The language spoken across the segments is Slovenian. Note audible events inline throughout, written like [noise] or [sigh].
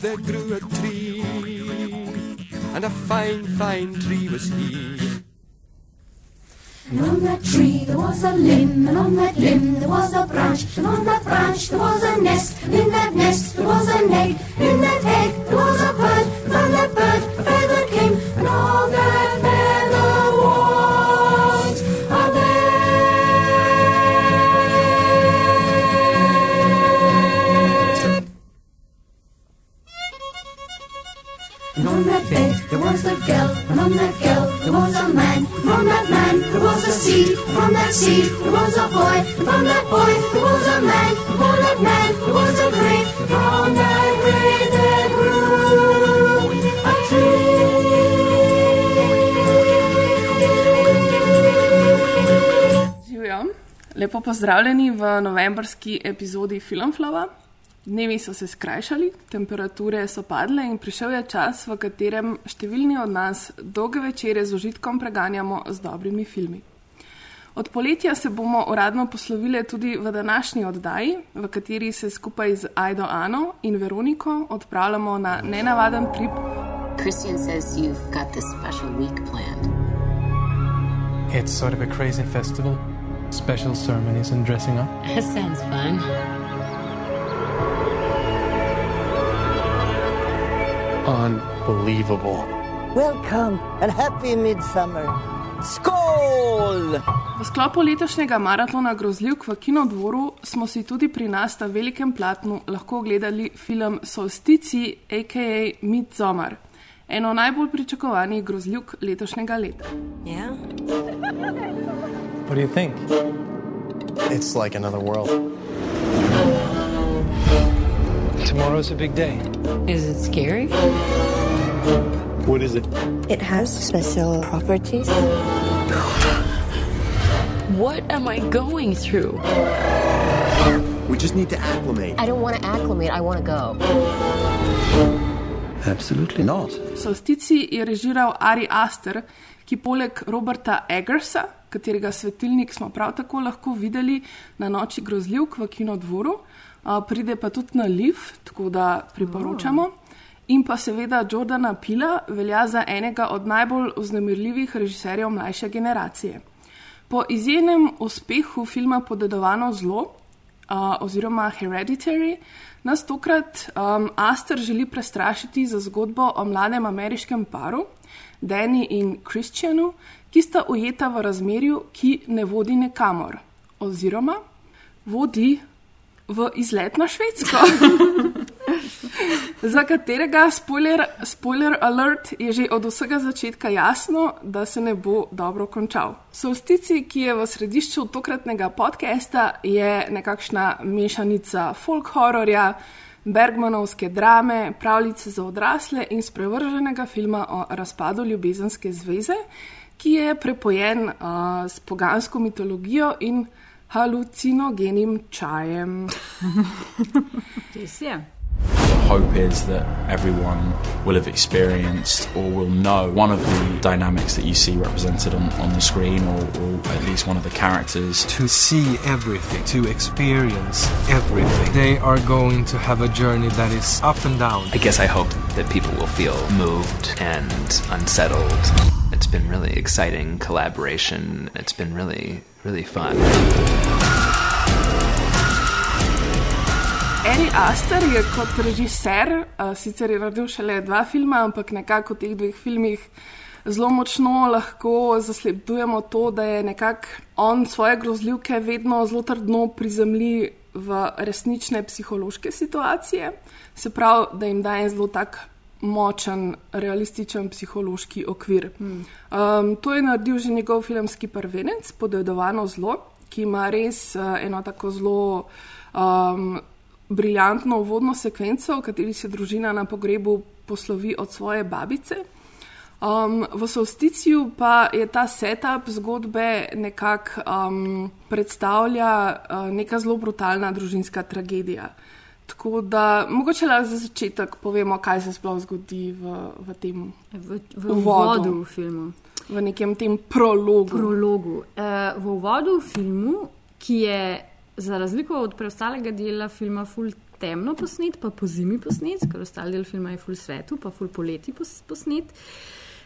There grew a tree, and a fine, fine tree was he. And on that tree there was a limb, and on that limb there was a branch, and on that branch there was a nest, and in that nest there was an egg, in that egg there was a bird, was a girl, on that girl there was a man, from that man there was a seed, from that seed there was a boy, from that boy there was a man, from that man there was a and from that grape there grew a tree. Živijo. Lepo pozdravljeni v novembrski epizodi Filmflova. Dnevi so se skrajšali, temperature so padle in prišel je čas, v katerem številni od nas dolge večere z užitkom preganjamo z dobrimi filmi. Od poletja se bomo uradno poslovili tudi v današnji oddaji, v kateri se skupaj z Aido Ano in Veroniko odpravljamo na nenavaden trip. Christian says you've got this special week planned. It's sort of a crazy festival. Special ceremonies and dressing up. That sounds fun. Unbelievable. Welcome and happy midsummer. Skål! V sklopu letošnjega maratona grozljivk v Kinodvoru smo si tudi pri nas na velikem platnu lahko ogledali film Solstici, a.k.a. Midsommar, eno najbolj pričakovanih grozljivk letošnjega leta. Yeah? What do you think? It's like another world. Tomorrow's a big day. Is it scary? What is it? It has special properties. What am I going through? We just need to acclimate. I don't want to acclimate, I want to go. Absolutely not. Solstici je režiral Ari Aster, ki poleg Roberta Eggersa, katerega svetilnik smo prav tako lahko videli na noči grozljivk v Kinodvoru, pride pa tudi na Liv, tako da priporočamo. In pa seveda Jordana Pila velja za enega od najbolj vznemirljivih režiserjev mlajše generacije. Po izjemnem uspehu filma Podedovano zlo uh, oziroma Hereditary nas tokrat um, Aster želi prestrašiti za zgodbo o mladem ameriškem paru, Danny in Christianu, ki sta ujeta v razmerju, ki ne vodi nekamor, oziroma vodi v izlet na Švedsko. za katerega, spoiler, spoiler alert, je že od vsega začetka jasno, da se ne bo dobro končal. Solstici, ki je v središču tokratnega podcasta, je nekakšna mešanica folk hororja, Bergmanovske drame, pravljice za odrasle in sprevrženega filma o razpadu ljubezenske zveze, ki je prepojen uh, s pogansko mitologijo in halucinogenim čajem. Res je. hope is that everyone will have experienced or will know one of the dynamics that you see represented on, on the screen or, or at least one of the characters. To see everything, to experience everything. They are going to have a journey that is up and down. I guess I hope that people will feel moved and unsettled. It's been really exciting collaboration. It's been really, really fun. Ari Aster je kot režiser, uh, sicer je naredil šele dva filma, ampak nekako v teh dveh filmih zelo močno lahko zasledujemo to, da je nekako on svoje grozljivke vedno zelo trdno prizemlji v resnične psihološke situacije, se pravi, da jim daje zelo tak močen, realističen psihološki okvir. Hmm. Um, to je naredil že njegov filmski prvenec, Podedovano zlo, ki ima res uh, eno tako zelo um, briljantno uvodno sekvenco, v kateri se družina na pogrebu poslovi od svoje babice. Um, v solsticiju pa je ta setup zgodbe nekako um, predstavlja uh, neka zelo brutalna družinska tragedija. Tako da mogoče le za začetek povemo, kaj se sploh zgodi v, v tem v, v uvodu v filmu. v nekem tem prologu. prologu. Uh, v uvodu v filmu, ki je za razliko od preostalega dela filma ful temno posnet, pa po zimi posnet, ker ostali del filma je ful svetu, pa ful poleti pos, posnet.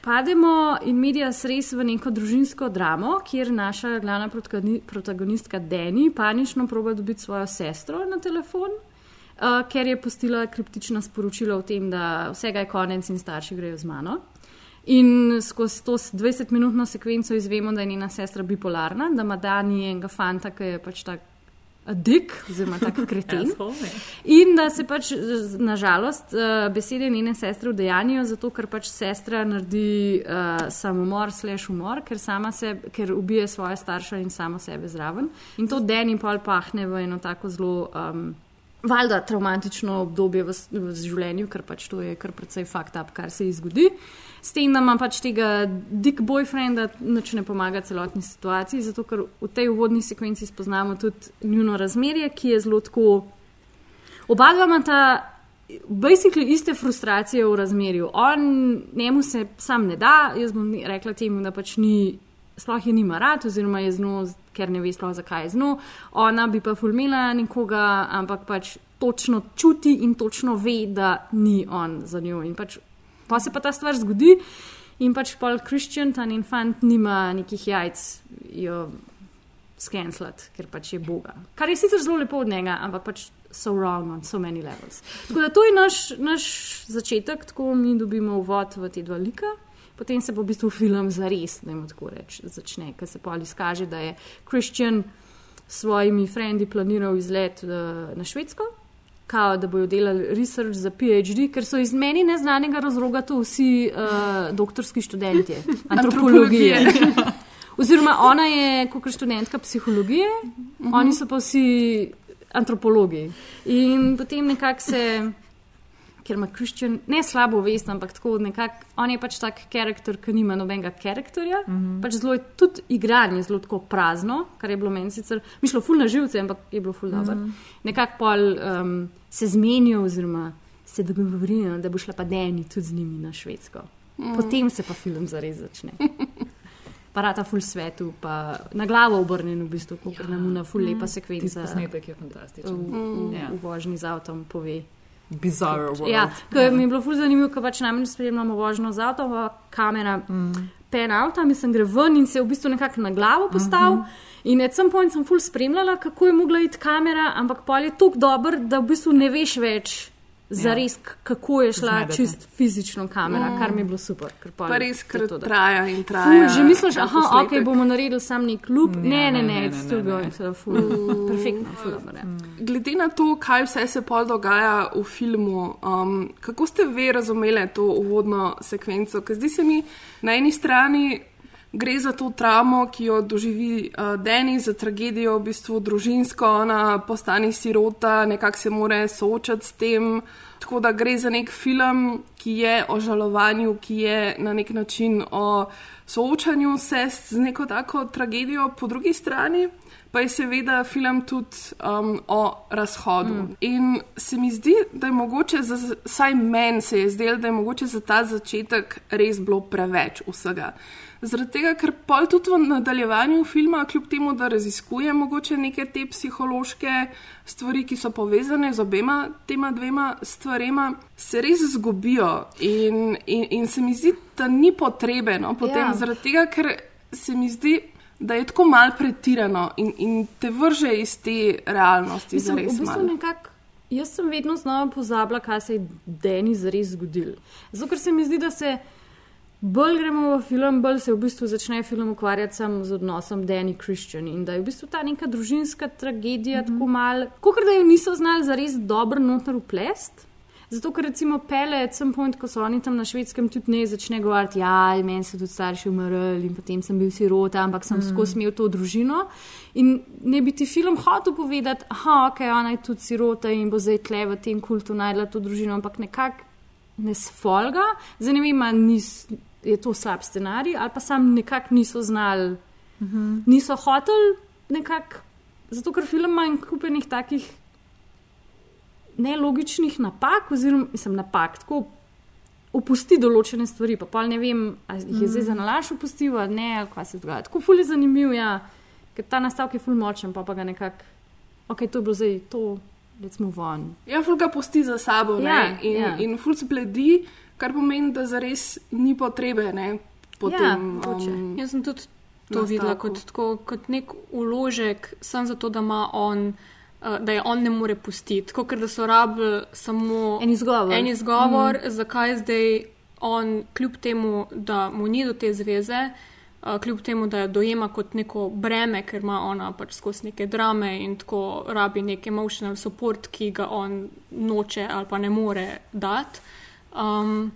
Pademo in medija res v neko družinsko dramo, kjer naša glavna protagoni- protagonistka Deni panično proba dobiti svojo sestro na telefon, uh, ker je postila kriptična sporočila o tem, da vsega je konec in starši grejo z mano. In skozi to 20-minutno sekvenco izvemo, da je njena sestra bipolarna, da ima Dani enega fanta, ki je pač tak dik, oziroma tak kreten. [laughs] In da se pač nažalost besede njene sestre vdejanjijo, zato ker pač sestra naredi uh, samomor, slash umor, ker, sama se, ker ubije svoje starše in samo sebe zraven. In to Deni pol pahne v eno tako zelo. Um, Valjda traumatično obdobje v, v življenju, ker pač to je kar precej fakt up, kar se ji zgodi. S tem, ima pač tega dik boyfrienda, nič ne pomaga celotni situaciji, zato ker v tej uvodni sekvenci spoznamo tudi njuno razmerje, ki je zelo tako. Oba dva imata basically iste frustracije v razmerju. On, njemu se sam ne da, jaz bom rekla temu, da pač ni, sploh je nima rad, oziroma je z njo, ker ne ve sploh zakaj je z njo. Ona bi pa fulmila nekoga, ampak pač točno čuti in točno ve, da ni on za njo. In pač pa se pa ta stvar zgodi. In pač pol Kristjan, ta njen fant, nima nekih jajc, jo skenslati, ker pač je Boga. Kar je sicer zelo lepo od njega, ampak pač so wrong on so many levels. Tako da to je naš, naš začetek, tako mi dobimo uvod v te dva lika. Potem se bo v bistvu film zares, da jim tako reč, začne, ker se pol izkaže, da je Kristjan s svojimi frendi planiral izlet uh, na Švedsko, kao, da bojo delali research za PhD, ker so iz meni neznanega razloga to vsi uh, doktorski študenti [laughs] antropologije. Antropologije. [laughs] Oziroma, ona je kot študentka psihologije, uh -huh. oni so pa vsi antropologi. In potem nekako se, ker ima Kristjan ne slabo vest, ampak tako nekako, on je pač tak karakter, ki nima nobenega karakterja. Uh -huh. pač zelo je tudi igranje, zelo tako prazno, kar je bilo meni sicer, mi šlo ful na živce, ampak je bilo ful dobro. Uh -huh. Nekako pol um, se zmenijo, oziroma se dogovorijo, da bo šla pa Deni tudi z njimi na Švedsko. Uh -huh. Potem se pa film zares začne. Parata full svetu, pa na glavo obrnjen v bistvu, kot ja. nam na full lepa sekvenca. Tisti posnetek je fantastičen. V, v, Ja. v vožnji z avtom pove. Bizarre world. Ja, ja. Mi je bilo ful zanimivo, ker pač namreč spremljamo vožnjo z avtom, pa kamera mm. pen avta, mislim, gre ven in se je v bistvu nekako na glavo postavil. Mm -hmm. In na some point sem ful spremljala, kako je mogla iti kamera, ampak pol je tako dober, da v bistvu ne veš več. Zares, ja. kako je šla Zmedete. čist fizično kamera, Mm. mm. kar mi je bilo super. Pa res, ker to, da- traja in Ful, traja. že misliš, aha, posnetek. ok, bomo naredili sam nek klub. Ne, Ne, ne, ne, ne, ne, ne, ne, so ful, perfektno, ful dobro. ja. Glede na to, kaj vse se pol dogaja v filmu, um, kako ste vi razumeli to uvodno sekvenco? Ker zdi se mi, na eni strani gre za to travmo, ki jo doživi uh, Deni, za tragedijo, v bistvu družinsko, ona postane sirota, nekako se mora soočati s tem. Tako da gre za nek film, ki je o žalovanju, ki je na nek način o soočanju se z neko tako tragedijo, po drugi strani pa je seveda film tudi um, o razhodu. Mm. In se mi zdi, da je mogoče, za, vsaj meni se je zdelo, da je mogoče za ta začetek res bilo preveč vsega. Zaradi tega, ker pol tudi v nadaljevanju filma, kljub temu, da raziskuje mogoče neke te psihološke stvari, ki so povezane z obema tema dvema stvarema, se res zgubijo. In, in, in se mi zdi, da ni potrebe no, potem, Ja. zaradi tega, ker se mi zdi, da je tako mal pretirano in, in te vrže iz te realnosti. Mislim, v bistvu malo. nekako. Jaz sem vedno znova pozabila, kaj se je Deni zares zgodil. Zato, ker se mi zdi, da se bolj gremo v film, bolj se v bistvu začne film ukvarjati sam z odnosom Deni Christian in da je v bistvu ta neka družinska tragedija mm -hmm. tako mal, kot da jo niso znali zares dobro noter uplest. Zato, ker recimo pele, sem point, ko so oni tam na švedskem, tudi ne začne govoriti, ja, meni so tudi starši umrli in potem sem bil sirota, ampak sem mm. skozi imel to družino. In ne bi ti film hotel povedati, da okay, ona je tudi sirota in bo zdaj tle v tem kultu najdla to družino, ampak nekako ne sfolga. Zanimivo je, je to slab scenarij ali pa sam nekako niso znali, mm -hmm. niso hoteli nekako, zato ker film ima en kupenih takih nelogičnih napak, oziroma mislim, napak, tako opusti določene stvari. Pa pol ne vem, ali jih je zdaj za nalaš opustil ali ne, ali kaj se dogaja. Tako ful je zanimiv, ja, ker ta nastavek je ful močen, pa pa ga nekako, ok, to je bilo zdaj to. Ja, ful ga pusti za sabo ja, in, ja. in ful se pledi, kar pomeni, da zares ni potrebe. Ne, potem, ja, um, Jaz sem tudi to videla kot, tako, kot nek uložek, samo zato, da ima on. Uh, da je on ne more pustiti, kot da so rabili samo en izgovor. En izgovor mm. Zakaj zdaj on, kljub temu, da mu ni do te zveze, uh, kljub temu, da jo dojema kot neko breme, ker ima ona pač skozi neke drame in tako rabi nek emotional support, ki ga on noče ali pa ne more dati. Um,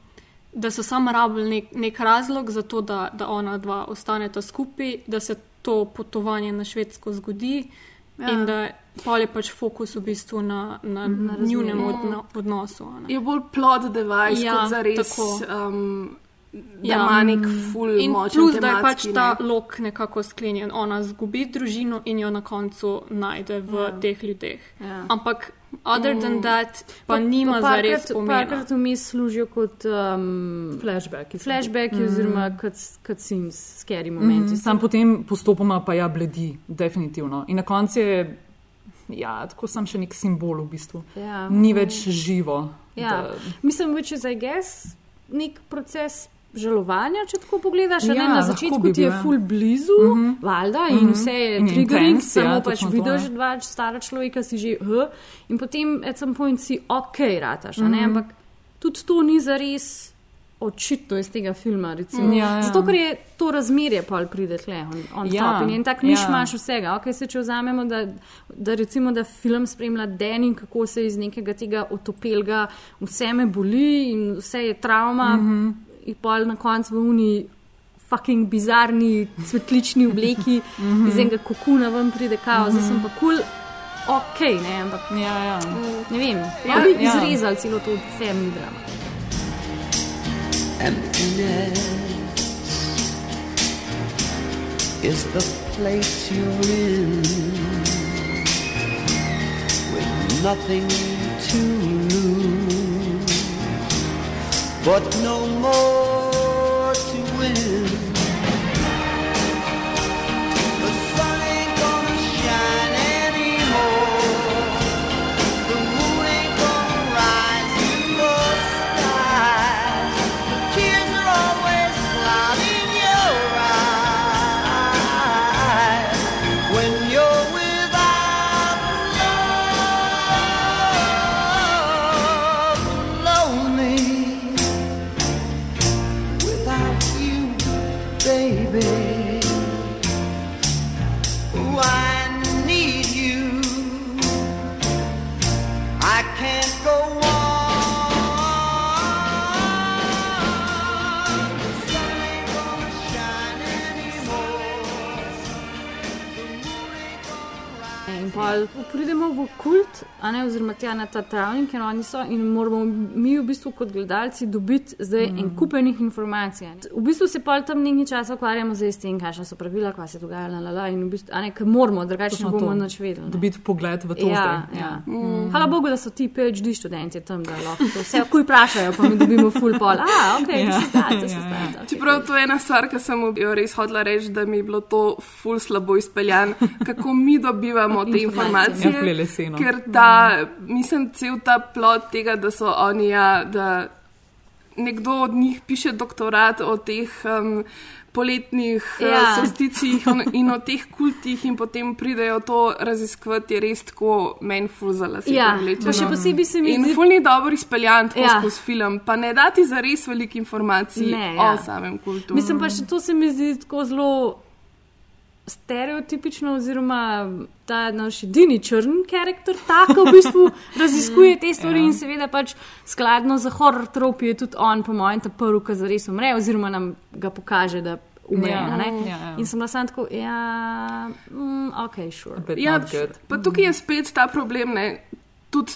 da so samo rabili nek, nek razlog za to, da, da ona dva ostaneta skupaj, da se to potovanje na švedsko zgodi ja. in da pa je pač fokus v bistvu na, na, na njunem odno, odnosu. Ne. Je bolj plod device, ja, kot za res. Um, da ja, ima nek full in plus, da je pač ta ne. lok nekako sklenjen. Ona zgubi družino in jo na koncu najde v ja. teh ljudeh. Ja. Ampak Other than mm. that, pa nima za res pomena. Parkrat mi služijo kot um, flashbacki. Flashbacki mm. oziroma kot scenes, scary momenti. Mm. Sam potem postopoma pa ja bledi, definitivno. In na koncu je, ja, tako sem še nek simbol v bistvu. Ja. Ni več živo. Ja. Da... Mislim, which is, I guess, nek proces žalovanja, če tako pogledaš. Ja, na začetku ti je full blizu, uh -huh. valjda, in uh mhm. -huh. vse je triggering, samo ja, pač vidiš dva stara človeka, si že, uh, in potem at some point si ok, rataš. Uh -huh. Ampak tudi to ni zares. Očitno iz tega filma. Mm, ja, ja. Zato, ker je to razmerje, pa pride tle, on, on ja, in tako niš ja. imaš vsega. Okay, se, če vzamemo, da, da, recimo, da film spremlja den in kako se iz nekega tega otopelga vse me boli in vse je travma. Mm -hmm in pol na koncu v uni. Fucking bizarni, cvetlični obleki, mm -hmm. iz enega kokuna ven pride kaos, mm -hmm. zdaj sem pa kul, cool, ok, ne, ampak ja, ja. ne vem, ja, bi ja. izrezali celo to family drama. Is the place you're in with nothing to? But no more pridemo v kult, a ne oziroma tja na ta travnik, ker oni so in moramo mi v bistvu kot gledalci dobiti zdaj mm. en kupenih informacij. V bistvu se pa tam nekaj časa ukvarjamo z tem, kaj so pravila, kaj se dogaja, la, la, la, in v bistvu, a ne, ker moramo, drugače ne bomo nič vedeli. Dobiti pogled v to. Ja, zdaj. ja. Mm. Hvala Bogu, da so ti PhD študenti tam, da lahko to vse, kuj vprašajo, pa mi dobimo full pol. A, ok, ja. to se to se Ja, stane. Okay. Čeprav to je ena stvar, ki sem jo res hodila reči, da mi je bilo to ful slabo izpeljan, kako mi dobivamo te informacije. Ja, ful je leseno. Ker ta, mislim, cel ta plot tega, da so oni, ja, da nekdo od njih piše doktorat o teh. Um, Poletnih ja. Ja. solsticih in o teh kultih, in potem pridejo to raziskovati, je res tako meni fuzala. Ja, pa še posebej se mi In zdi- ful ni dobro izpeljan tako Ja. skozi film, pa ne dati za res veliko informacij Ne, o ja. samem kultu. Mislim pa še to se mi zdi tako zelo stereotipično, oziroma ta naš edini črn karakter, tako v bistvu [laughs] raziskuje te stvari Ja. in seveda pač skladno za horror tropi je tudi on, po mojem, ta prvi, ki zares umre, oziroma nam ga pokaže, da umre. Ja. ne. Ja, ja. In sem bila samo tako, ja, mm, ok, sure. Ja, pa tukaj je spet ta problem, ne, tudi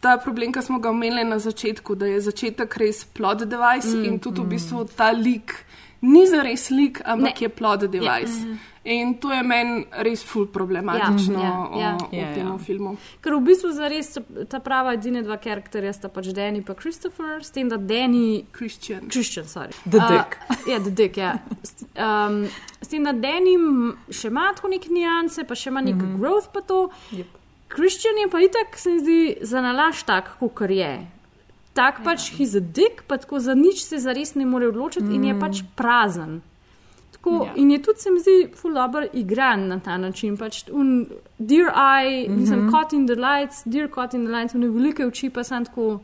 ta problem, ki smo ga omenili na začetku, da je začetek res plot device Mm, mm, in tudi v bistvu ta lik ni za res lik, ampak Ne. je plot device. Ja. In to je meni res ful problematično Ja, ja, ja. o, Ja, o tem ja. filmu. Ker v bistvu za res ta prava edina dva karakterja sta pač Danny in Christopher, s tem, da Danny. Christian. Christian, sorry. The Uh, Dick. ja, The Dick, ja. S, um, s tem, da Danny m- še ima tako neke nianse, pa še ima nek mm -hmm. growth, pa to. Yep. Christian je pa itak, se mi zdi, za nalaž tak, kot je. Tak pač he's a dick, pa tako za nič se zares ne more odločiti mm. in je pač prazen. Tako, Ja. In je tudi, se mi zdi, ful dobro igran na ta način. Pač un, dear eye, mm -hmm. mislim, caught in the lights, dear caught in the lights, une velike oči pa sem tako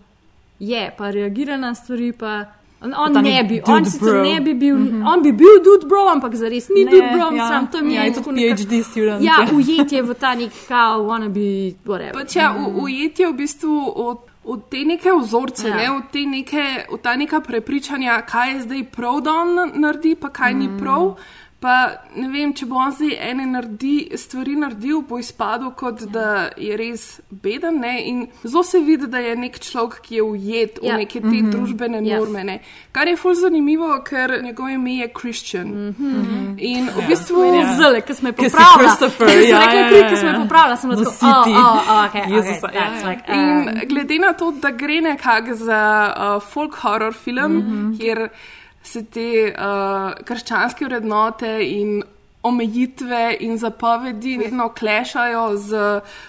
je, pa reagira na stvari. Pa, on on ne bi, on sicer ne bi bil, mm. -hmm. on bi bil dude bro, ampak zares ni Ne, dude bro, ja. sam to mi Ja, je tako neka- PhD student, Ja, ja. ujetje v ta nek kao, wanna be whatever. Pač ja, v- ujetje v bistvu od, od te neke vzorce, Ja. ne, od, te neke, od ta neka prepričanja, kaj je zdaj prav, da on naredi, pa kaj mm. ni prav. Pa ne vem, če bo on zdaj ene naredi, stvari naredil, bo izpadel kot ja. da je res beden. Ne? In zelo se vidi, da je nek človek, ki je ujet v Ja. neke te Mhm. družbene Ja. norme. Ne? Kar je fulj zanimivo, ker njegovo ime je Christian. Mhm. In v Ja. bistvu. Ja. Zale, ki smo si popravili. Christopher, Ki ja, ja, ja, ki smo jo ja. popravili, sem tako, Vsi oh, ti. oh, oh, okay, okay, ja, that's ja. like, In um, glede na to, da gre nekako za uh, folk horror film, mm. -hmm. kjer se te uh, krščanske vrednote in omejitve in zapovedi vedno klešajo z,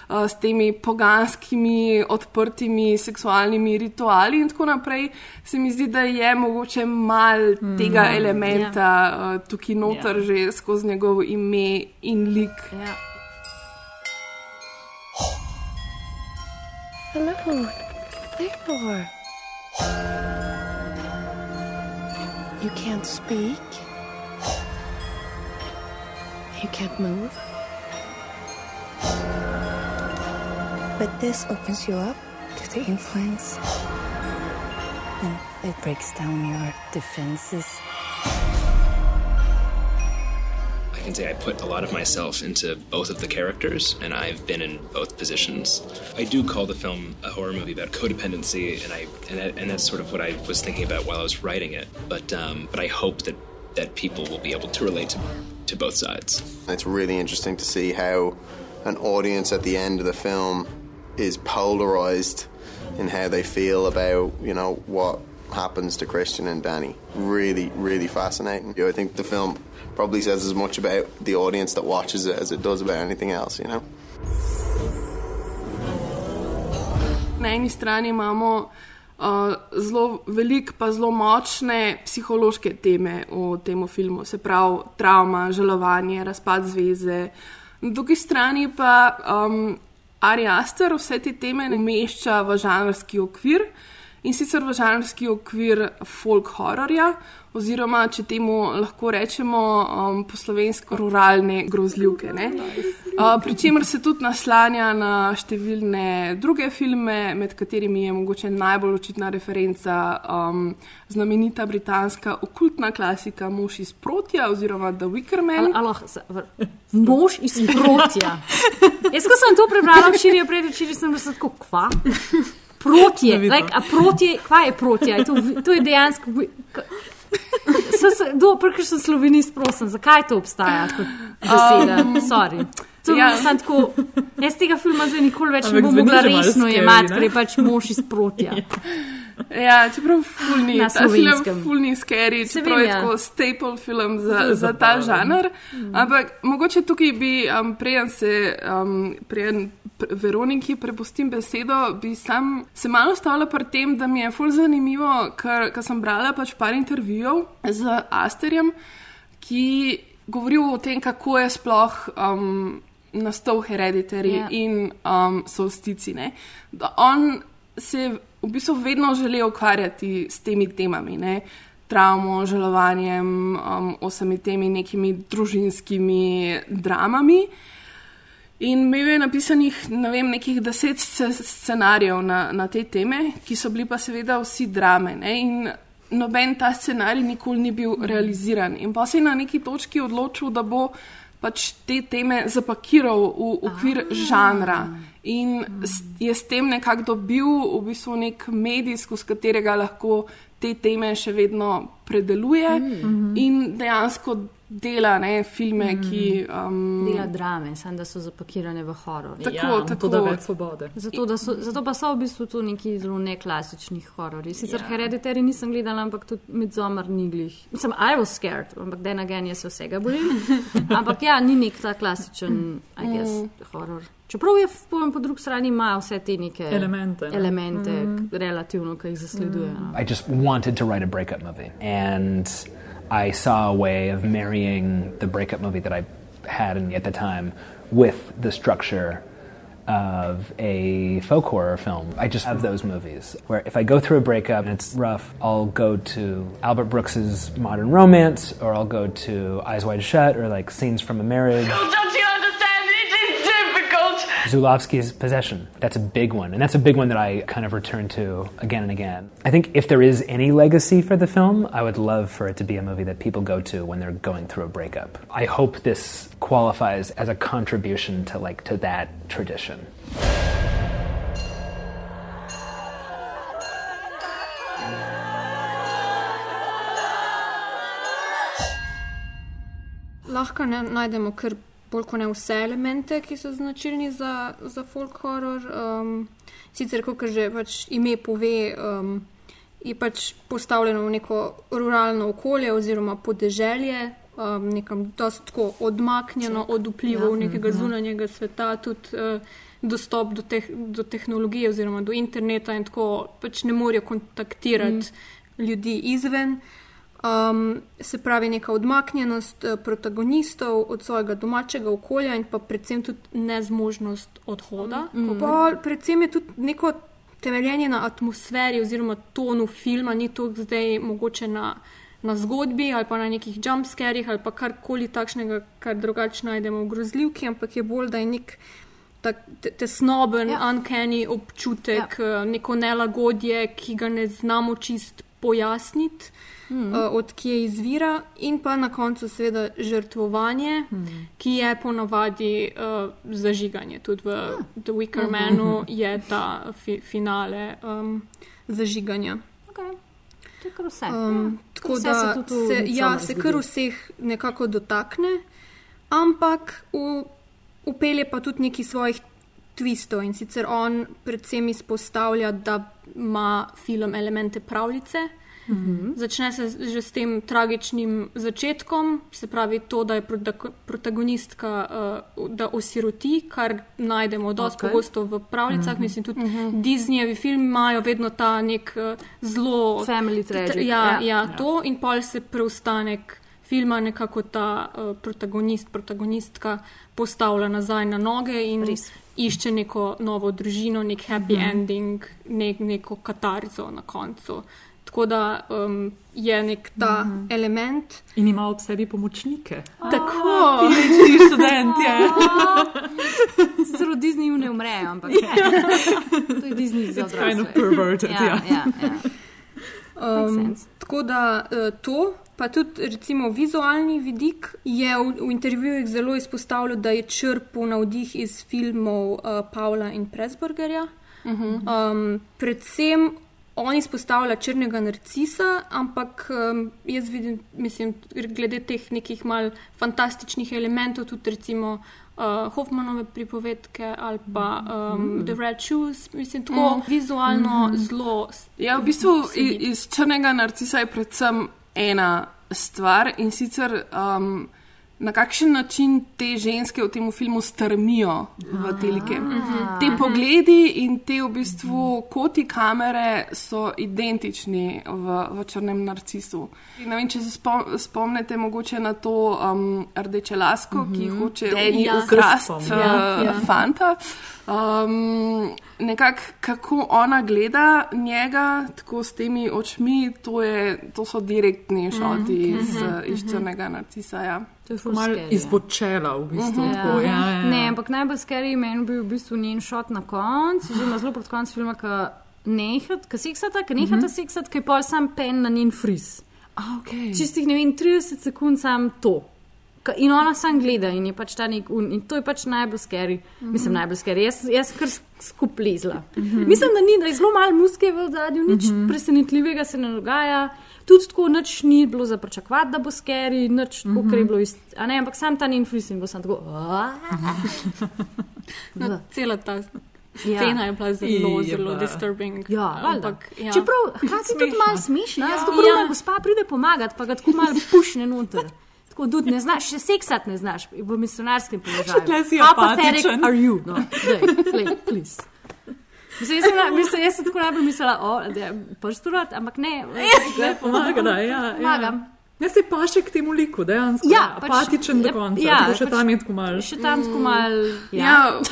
uh, s temi poganskimi, odprtimi seksualnimi rituali in tako naprej, se mi zdi, da je mogoče mal mm, tega elementa yeah. uh, tukaj noter yeah. že skozi njegovo ime in lik. Ja. Hello, Theodore. You can't speak. You can't move. But this opens you up to the influence. And it breaks down your defenses. Can say I put a lot of myself into both of the characters, and I've been in both positions. I do call the film a horror movie about codependency, and I and, that, and that's sort of what I was thinking about while I was writing it. But um, but I hope that that people will be able to relate to to both sides. It's really interesting to see how an audience at the end of the film is polarized in how they feel about, you know, what happens to Christian and Danny. Really, really fascinating. I think the film probably says as much about the audience that watches it as it does about anything else, you know? Na eni strani imamo uh, zelo velik, pa zelo močne psihološke teme v tem filmu, se pravi travma, žalovanje, razpad zveze. Na drugi strani pa um, Ari Aster vse te teme umešča v žanrski okvir in sicer v žanrski okvir folk hororja, oziroma če temu lahko rečemo um, po slovensko ruralne grozljivke. ne. Uh, Pričemer se tudi naslanja na številne druge filme, med katerimi je mogoče najbolj očitna referenca um, znamenita britanska okultna klasika Mož iz Protja oziroma The Wicker Man. Mož iz protja. [laughs] Jaz, ko sem to prebrala včeraj, predvčeraj sem bila tako, kva? Protje, like, a protje, kva je protje? To, to je dejansko. [laughs] Se, se, do, Prvič sem slovenist, prosim, zakaj to obstaja kot beseda? Um, Sorry. To ja. sem tako, jaz tega filma zdaj nikoli več Ampak ne bom mogla resno jemati, ker je pač mož iz protja. [laughs] Ja, čeprav fulni, ta film fulni scary, čeprav je ja. tako staple film za, za ta žanr. Mm. Ampak mogoče tukaj bi, um, preden se, um, preden pr Veroniki prepustim besedo, bi sam se malo stavila pri tem, da mi je ful zanimivo, ker, ker sem brala pač par intervjujev z Asterjem, ki govorijo o tem, kako je sploh um, nastal hereditary Ja. in um, solstici. ne. Da on se je v bistvu vedno želel ukvarjati s temi temami. Ne? travmo, žalovanjem, um, vsemi temi nekimi družinskimi dramami. In imel je napisanih ne vem, nekih deset scenarijev na, na te teme, ki so bili pa seveda vsi drame. Ne? In noben ta scenarij nikoli ni bil realiziran. In pa se je na neki točki odločil, da bo pač te teme zapakiral v okvir žanra. In je s tem nekako dobil v bistvu nek medij, skozi katerega lahko te teme še vedno predeluje mm. in dejansko dela ne, filme, mm. ki. Um, dela drame, samo da so zapakirane v horor. Tako, ja, tako da več svobode. Zato, so, zato pa so v bistvu tu neki zelo neklasičnih hororji. Sicer ja. Hereditary nisem gledala, ampak tudi Midsommar ni glih. Mislim, I was scared, ampak den again je se vsega bojim. [laughs] ampak ja, ni nek ta klasičen, I guess, mm. horor. Čeprav je povem, po drugi strani ima vse te neke elemente, elemente mm. relativno, ki jih zasleduje. Mm. I just wanted to write a breakup movie. And I saw a way of marrying the breakup movie that I had at the time with the structure of a folk horror film. I just have those movies where if I go through a breakup and it's rough, I'll go to Albert Brooks's Modern Romance or I'll go to Eyes Wide Shut or like Scenes from a Marriage. Zulawski's Possession. That's a big one. And that's a big one that I kind of return to again and again. I think if there is any legacy for the film, I would love for it to be a movie that people go to when they're going through a breakup. I hope this qualifies as a contribution to like to that tradition. Lahko ne najdemo kar bolj kot ne vse elemente, ki so značilni za, za folk horror. Um, sicer, kot že pač ime pove, um, je pač postavljeno v neko ruralno okolje oziroma podeželje, um, nekam dosto odmaknjeno od vplivov ja, nekega ja. zunanjega sveta, tudi uh, dostop do, te, do tehnologije oziroma do interneta in tako pač ne morejo kontaktirati mm. ljudi izven. Um, se pravi, neka odmaknjenost eh, protagonistov od svojega domačega okolja in pa predvsem tudi nezmožnost odhoda. Mm pa, predvsem je tudi neko temeljenje na atmosferi oziroma tonu filma, ni to zdaj mogoče na, na zgodbi ali pa na nekih jumpscarih ali pa karkoli takšnega, kar drugače najdemo v grozljivki, ampak je bolj, da je nek. Tesnoben, ja. uncanny občutek, ja. Eh, neko nelagodje, ki ga ne znamo čist pojasniti mm. uh, odkje izvira, in pa na koncu, seveda, žrtvovanje, mm. ki je ponavadi uh, zažiganje. Tudi v. Ja. The Wicker Manu je ta fi finale um, zažiganja. Okay. Vse. Um, ja. Tako vse da se, se, ja, se kar vseh nekako dotakne, ampak upelje pa tudi neki svojih twistov in sicer on predvsem izpostavlja, da ima film elemente pravljice. -hmm. Začne se že s tem tragičnim začetkom, se pravi to, da je protagonistka, uh, da osiroti, kar najdemo dosti okay. pogosto v pravljicah. Mm -hmm. Mislim, tudi mm -hmm. Disneyevi filmi imajo vedno ta nek uh, zelo. Family tragedy. Ja, ja, ja, to in pol se preostanek. Filma nekako ta uh, protagonist, protagonistka postavlja nazaj na noge in Res. išče neko novo družino, nek happy mm ending, nek, neko katarzo na koncu. Tako da um, je nek ta mm -hmm. element. In ima ob sebi pomočnike. Tako, kot ti študenti. Zelo Disney ne umre, ampak yeah. to je Disney za vse. Kind of perverted, ja. ja. ja, ja. Um, tako da uh, to, pa tudi recimo vizualni vidik, je v, v intervjujih zelo izpostavljal, da je črpal navdih iz filmov uh, Pavla in Presburgerja. Uh -huh. um, predvsem on izpostavlja črnega narcisa, ampak um, jaz vidim, mislim, glede teh nekih mal fantastičnih elementov, tudi recimo uh, Hoffmanove pripovedke ali pa um, mm. The Red Shoes, mislim, tako mm. vizualno mm. zelo. Ja, v bistvu iz, iz črnega narcisa je predvsem ena stvar in sicer. Um, na kakšen način te ženske v tem filmu strmijo v telike. Te pogledi in te v bistvu koti kamere so identični v, v Črnem narcisu. In Ne vem, če se spom- spomnite mogoče na to um, rdeče lasko, ki hoče Danny ja. se ukrast spomnim. uh, Ja. fanta. Um, Nekako kako ona gleda njega, tako s temi očmi, to, je, to so direktni šoti Mhm, iz, mhm, iz mhm. črnega narcisa. Ja. Je Malo izbočela, v bistvu. Mhm. tako, ja, ja, ja. Ne, ampak najbolj skeri meni bil v bistvu njen šot na koncu, oziroma zelo pred koncem filma, ki nehat, ki seksata, ki nehata Mhm. seksati, ki je pol sam pen na njen friz. Okay. Čistih, ne vem, 30 sekund sam to. In ona sam gleda in je pač ta nek un. In to je pač najbolj skeri. Mhm. Mislim, najbolj skeri. Jaz, jaz kar skuplizla. Mislim, da ni, da je zelo malo muske v zadju, nič Mhm. presenetljivega se ne dogaja. Tudi tako nič ni bilo za pričakovati, da bo skeri, nič tako, Mhm. ker je bilo isto. A ne, ampak sam ta njen friz in bo sam tako. [laughs] No, cela ta Ja. scena je bila zelo, Je zelo disturbing. Ja, ampak ja. Čeprav hkrati tudi malo smešna, Ja. jaz to Ja. gospa pride pomagati, pa ga tako malo pušne noter. Tako tudi ne znaš, še seksati ne znaš v misionarskem položaju. Tle si How pathetic apatičen. are you? No, daj, play, please. Mislim, jaz, sem, na- mislim, jaz sem tako najbolj mislila, o, da je prsturat, ampak ne. Ne, pomaga, da, ja, Pomagam. Ja. Ne se pa še k temu liku, dejansko. Ja, je pač- apatičen do ja, konca. ja, še pač- tam je tako malo. Še tam tako malo. Ja.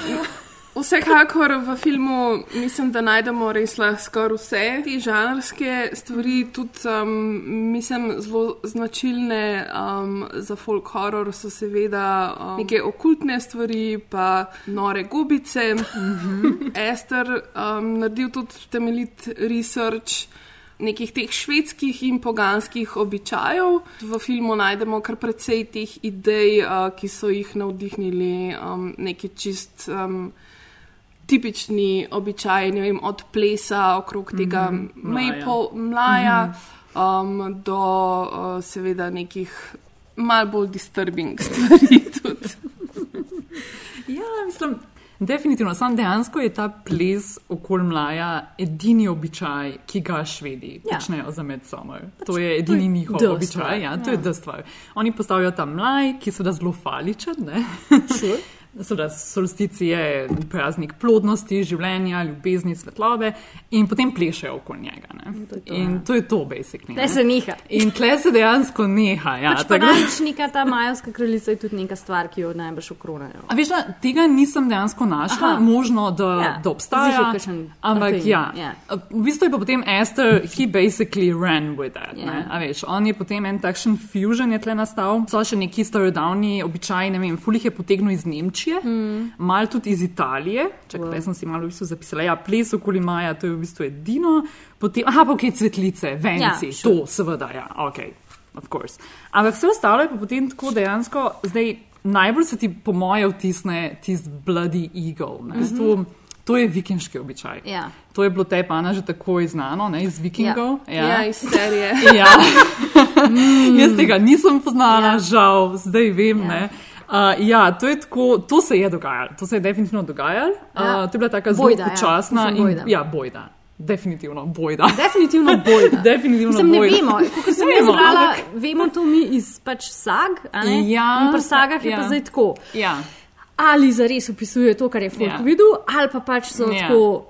Ja, [laughs] vsekakor v filmu mislim, da najdemo res skoraj vse te žanrske stvari, tudi um, mislim, zelo značilne um, za folk horror so seveda um, neke okultne stvari, pa nore gubice. Ester um, naredil tudi temeljit research. Nekih teh švedskih in poganskih običajev. V filmu najdemo kar precej teh idej, uh, ki so jih navdihnili um, neki čist um, tipični običaji, ne vem, od plesa okrog tega mm -hmm, mlaja. maple, mlaja um, do uh, seveda nekih mal bolj disturbing stvari. [laughs] Tudi. Ja, mislim, definitivno. Sam dejansko je ta ples okoli mlaja edini običaj, ki ga švedi Ja. počnejo za Midsummer. To je edini njihov the običaj. stvar, Ja, to ja. je da stvar. Oni postavijo ta mlaj, ki so da zelo faličen. ne. [laughs] Seveda, solstici je praznik plodnosti, življenja, ljubezni, svetlobe, in potem plešejo okoli njega. Ne? To je to, in ja. to je to, basically. Tle se neha. In tle se dejansko neha. Ja, Pač tako Ponajčnika, ta majovska kraljica je tudi neka stvar, ki jo najbrž okronajo. A veš, da, tega nisem dejansko našla, Aha. možno, da, Ja, da obstaja. kakšen Ampak thing, ja, ja. v bistvu je pa potem Esther, he basically ran with that. Ja. ne. A veš, on je potem en takšen fusion je tle nastal. So še neki starodavni običaji, ne vem, fulih je potegnil iz Nemčije, Mm. mal tudi iz Italije. Čakaj, wow. sem si malo v bistvu zapisala. Ja, ples okoli Maja, to je v bistvu edino. Potem, aha, pa ok, cvetlice, venci, Ja, ja, sure. to seveda, ja, ok. Of course. Ampak vse ostalo je pa potem tako dejansko, zdaj najbolj se ti po moje vtisne tisti Bloody Eagle. Mm -hmm. To je vikinški običaj. Ja. To je bilo te pana že takoj znano, ne, iz vikingov. Ja. Ja, iz serije. ja. [laughs] Jaz tega nisem poznala, ja. žal, zdaj vem. Ja. Ja. Uh, ja, to, je tako, to se je dogajalo, to se je definitivno dogajalo. Ja. Uh, to je bila taka zelo Bojda, ja. počasna bojda. in ja, bojda. Definitivno bojda. [laughs] Definitivno bojda. Definitivno Mislim, ne bojda. vemo, [laughs] Ne vemo, brala, ampak- vemo to mi iz pač sag? Ja, In pri sagah je ja. pa zdaj tako. Ja. Ali zares opisuje to, kar je folk Ja. videl, ali pa pač so Ja. tako.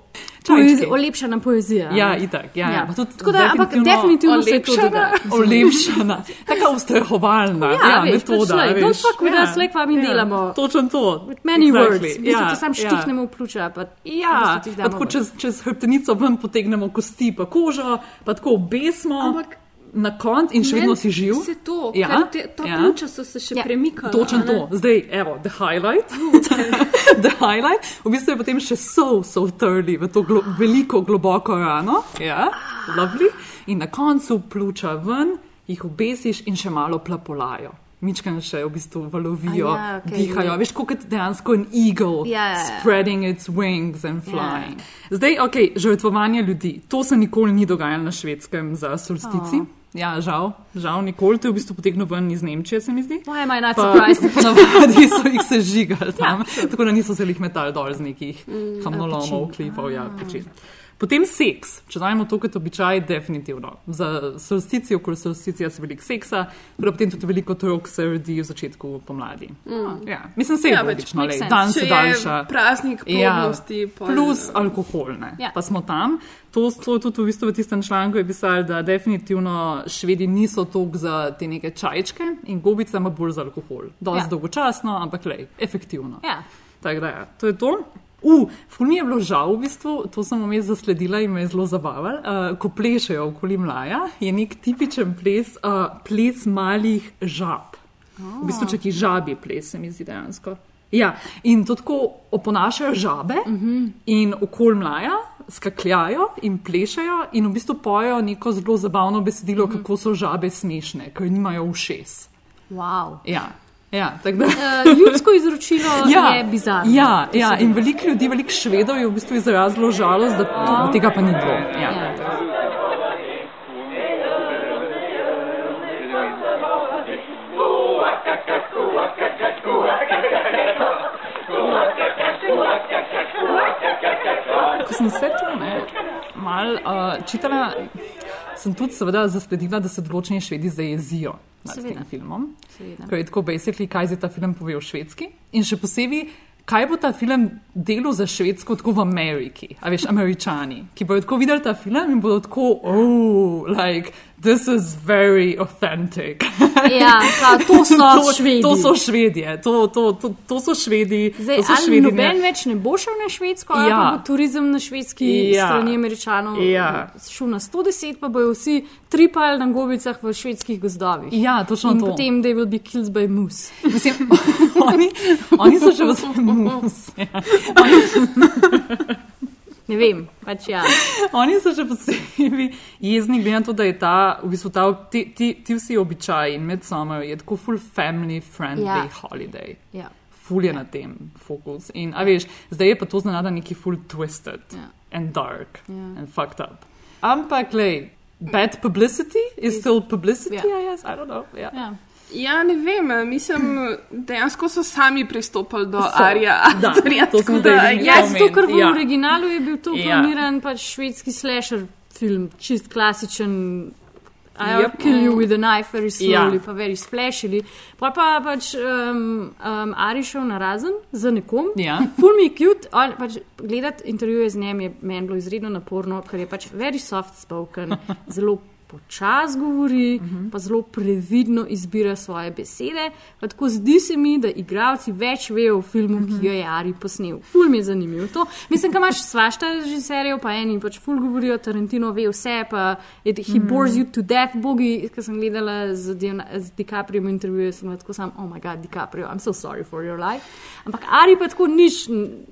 Poezi, olepšana poezija. Ja, itak. Ja, ja. Pa tudi Tako da, ampak definitivno se je to olepšana. Olepšana, taka ustrahovalna Ja, ja, veš, metoda. pač, lej, don't fuck with ja, us, like pa mi delamo. Točno to. With many exactly. words, bistvu ja, sam ja. štihnemo v pljuča. Pa, Ja, ti pa tako čez, čez hrbtenico ven potegnemo kosti, pa kožo, pa tako obesmo. Ampak na koncu in še vedno si živ. Vse to, Ja, ker te, ta ja. pljuča so se še Ja. premikala. Točno to. Zdaj, evo, the highlight. [laughs] [laughs] the highlight. V bistvu je potem še so, so trli v to glo veliko, globoko rano. Ja, lovely. In na koncu pljuča ven, jih obesiš in še malo plapolajo. Mičkan še v bistvu valovijo, ja, okej. dihajo. Veš, kot dejansko en eagle, Ja, ja, ja. spreading its wings and flying. Zdaj, ok, žrtvovanje ljudi. To se nikoli ni dogajalo na švedskem za solstici. Oh. Ja, žal, žal nikoli. To je v bistvu potegnil ven iz Nemčije, se mi zdi. Why am I not Pa- surprised? Ponavadi [laughs] so jih sežigali tam, Ja, tako da niso se jih metali dol z nekih Mm, kamnolomov, pečin. klifov, ja, pečin. Potem seks, če dajemo to kot običaj, definitivno. Za solsticijo, okoli solsticija se veliko seksa, pa potem tudi veliko otrok se rodi v začetku pomladi. Mm. Ja, mislim, se je Ja, logično, sense. dan se daljša. praznik plodnosti, pol- plus alkohol, ne. Ja. Pa smo tam. To, to tudi v, bistvu v tistem članku je pisalo, da definitivno švedi niso toliko za te neke čajčke in gobice, ampak bolj za alkohol. Dosti Ja. ja. dolgočasno, ampak lej, efektivno. Ja. Tako da, ja, to je to. Uh, ful mi je bilo žal, v bistvu, to sem vmes zasledila in me je zelo zabavalo. Uh, ko plešejo okoli mlaja, je nek tipičen ples, uh, ples malih žab. Oh. V bistvu, če ki žabi ples, se mi zdi dejansko. Ja, in to tako oponašajo žabe uh -huh. in okoli mlaja skakljajo in plešajo in v bistvu pojejo neko zelo zabavno besedilo, uh -huh. kako so žabe smešne, ker nimajo ušes. Wow. Ja. Ja, da. Uh, ljudsko izročilo [laughs] je bizarno. Ja, ja in ve. veliko ljudi, veliko švedov je v bistvu izrazilo žalost, da to, tega pa ni bilo. Ja. Ja. Ko sem vse to ne, mal uh, čitala, sem tudi seveda zasledila, da se določeni švedi zajezijo Seveda. tem filmom. Seveda. Ker je tako basically, kaj zdaj ta film pove o švedski. In še posebej, kaj bo ta film delal za švedsko, tako v Ameriki, a veš, američani, ki bodo tako videli ta film in bodo tako, oh, like, this is very authentic. Ja, ka, [laughs] to so Švedi. To so švedje, to, to, to, to so švedi. Zdaj, to so ali švedinje. noben več ne bo šel na švedsko, ali Ja. pa bo turizem na švedski Ja. strani američanov Ja. šel na 110, pa bojo vsi tripali na gobicah v švedskih gozdovih. Ja, točno In to. potem they will be killed by moose. Mislim, [laughs] oni, oni so še v mus. Ja. [laughs] Ne vem, pač ja. oni so še posebej jezni, glede na to, da je ta, v bistvu ta, ti, ti, ti vsi običaji in Midsummer je tako full family friendly Ja. holiday. Ja. Ful je na tem fokus. In, a veš, zdaj je pa to znana neki full twisted Ja. and dark Ja. and fucked up. Ampak, lej, bad publicity is still publicity, Ja. I guess, I don't know. Ja. Ja. Ja, ne vem, mislim, dejansko so sami pristopili do So, Arija. da, Astorja, to sem tako da, zdaj Ja, zato ker v Ja. originalu je bil to Ja. planiran pač švedski slasher film, čist klasičen. I Yep. kill you with a knife, very slowly, Ja. pa very splashili. Pa pa pač um, um, Ari šel na razen za nekom. Ja. Ful mi je cute, on, pač, gledati intervjuje z njim je meni bilo izredno naporno, ker je pač very soft spoken, zelo počas govori, uh -huh. pa zelo previdno izbira svoje besede. Pa tako zdi se mi, da igravci več vejo o filmu, uh -huh. ki ga je Ari posnel. Ful mi je zanimivo to. Mislim, da imaš svašta režiserjev, pa eni pač ful govorijo, Tarantino ve vse, pa je, he Mhm. bores you to death, bogi, ki sem gledala z, Dion- z DiCaprio intervjuje, sem tako sam, oh my god, DiCaprio, I'm so sorry for your life. Ampak Ari pa tako nič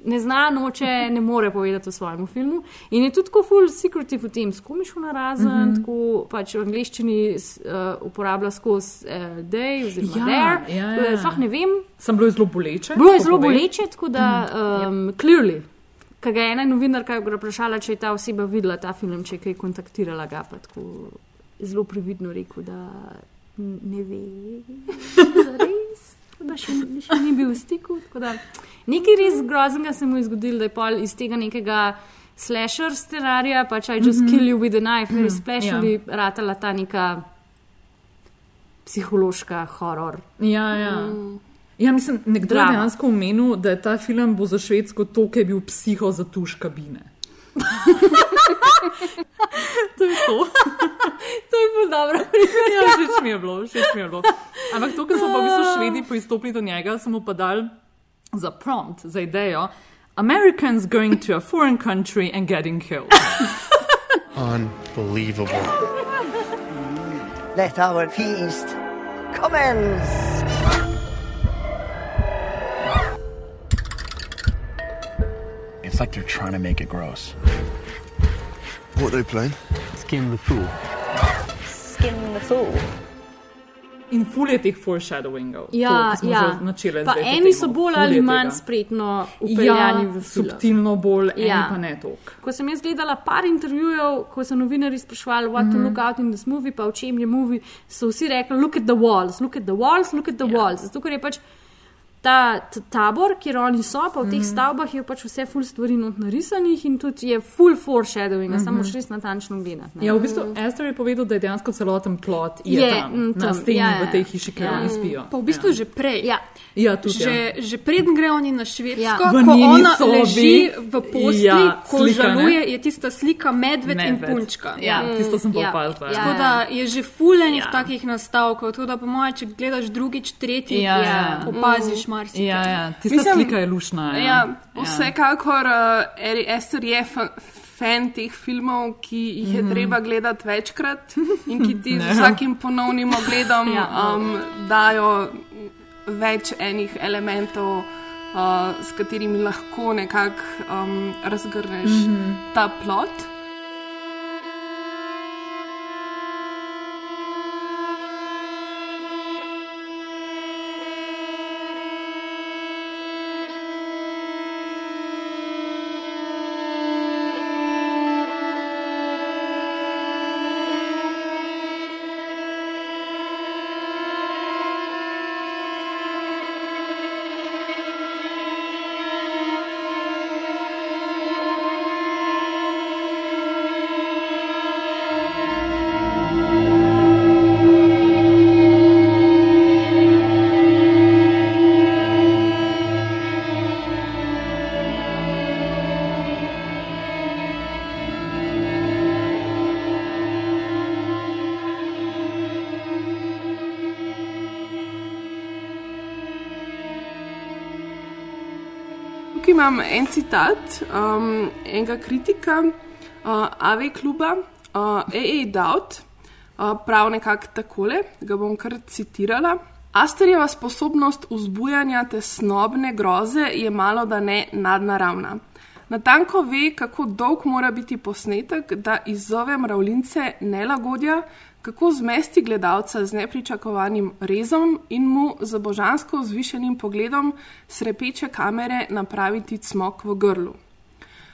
ne zna, noče, ne more povedati o svojem filmu. In je tudi tako full secretive v tem, s kom je šel na razen, mm Mhm. -hmm. tako pač v angleščini uh, uporablja skozi uh, day oziroma Ja, there. ja, ja. Sploh ne vem. Sem bilo je zelo boleče. Bilo je zelo povej. boleče, tako da um, clearly. Ker ga je ena novinarka vprašala, če je ta oseba videla ta film, če je kaj kontaktirala, ga pa tako zelo previdno rekel, da ne ve. [laughs] Zares. Da še, še ni bil v stiku. Nekaj res groznega se mu je zgodilo, da je pol iz tega nekega slasher scenarija, pač I just Mhm. kill you with a knife, Mhm, splashali, ja. ratala ta neka psihološka horor. Ja, ja. Mm. Ja, mislim, nekdo je dejansko omenil, da je ta film bo za švedsko to, ki je bil psiho za tuš kabine. [laughs] to je to. [laughs] to je bilo dobro. ja, všeč mi je bilo, všeč mi je bilo. Ampak to, kar so pa v bistvu švedi pristopili do njega, so mu pa dali za prompt, za idejo. Americans going to a foreign country and getting killed. Unbelievable. Let our feast commence. It's like they're trying to make it gross. What are they playing? Skin the fool. Skin the fool. In ful je teh foreshadowingov. Ja, to, ja. že načeli Pa eni so bolj ali manj tega. spretno upeljani ja, v film. subtilno bolj, ja. Ja. eni pa ne toliko. Ko sem jaz gledala par intervjujev, ko so novinari sprašvali, what mm -hmm. to Mhm. look out in this movie, pa v čem je movie, so vsi rekli, look at the walls, look at the walls, look at the yeah. walls. Zato, ker je pač ta tabor, kjer oni so, pa v teh Mhm. stavbah je pač vse full stvari not narisanih in tudi je full foreshadowing, mm Mhm. -hmm. samo še res natančno gledati. ne. Ja, v bistvu Ester je povedal, da je dejansko celoten plot je, Je, tam, mm, na tam, steni ja, ja. v tej hiši, kjer Ja. oni spijo. Pa v bistvu ja. že prej. Ja. Ja, tudi, že, ja. že preden gre oni na Švedsko, Ja. ja. Ko ona sobi. leži v posli, Ja, ja, ko slika, ne? žaluje, je tista slika medved, medved. in punčka. Ja, tisto sem pa ja. opazila. Ja. Tako da je že fulejnih ja. takih nastavkov, tako da po mojem, če gledaš drugič, tretjič, Ja, ja, ja. Marsikaj. Ja, ja. Tista slika je lušna. Ja, Ja, vsekakor uh, Eri Ester je fa fan teh filmov, ki jih je mm. -hmm. treba gledati večkrat in ki ti [laughs] z Ne. vsakim ponovnim ogledom Ja. um, dajo več enih elementov, uh, s katerimi lahko nekako um, razgrneš mm. -hmm. ta plot. Imam en citat um, enega kritika uh, AV kluba, uh, A.A. Dowd, uh, prav nekako takole, ga bom kar citirala. Asterjeva sposobnost vzbujanja tesnobne groze je malo da ne nadnaravna. Natanko ve, kako dolg mora biti posnetek, da izzove mravljince nelagodja, kako zmesti gledalca z nepričakovanim rezom in mu za božansko vzvišenim pogledom srepeče kamere napraviti cmok v grlu.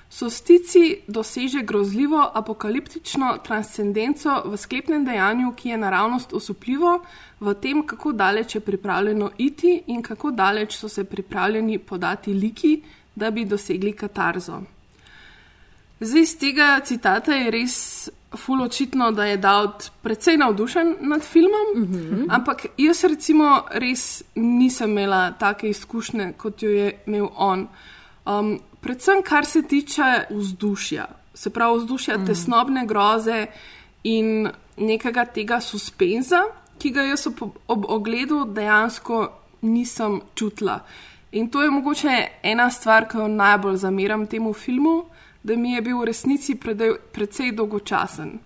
Sostici doseže grozljivo apokaliptično transcendenco v sklepnem dejanju, ki je naravnost osupljivo, v tem, kako daleč je pripravljeno iti in kako daleč so se pripravljeni podati liki, da bi dosegli katarzo. Zdaj iz tega citata je res ful očitno, da je Dowd precej navdušen nad filmom, mm -hmm. ampak jaz recimo res nisem imela take izkušnje, kot jo je imel on. Um, predvsem kar se tiče vzdušja, se pravi vzdušja mm. tesnobne groze in nekega tega suspenza, ki ga jaz ob, ob ogledu dejansko nisem čutila. In to je mogoče ena stvar, ki jo najbolj zameram temu filmu, da mi je bil v resnici predej, precej dolgočasen.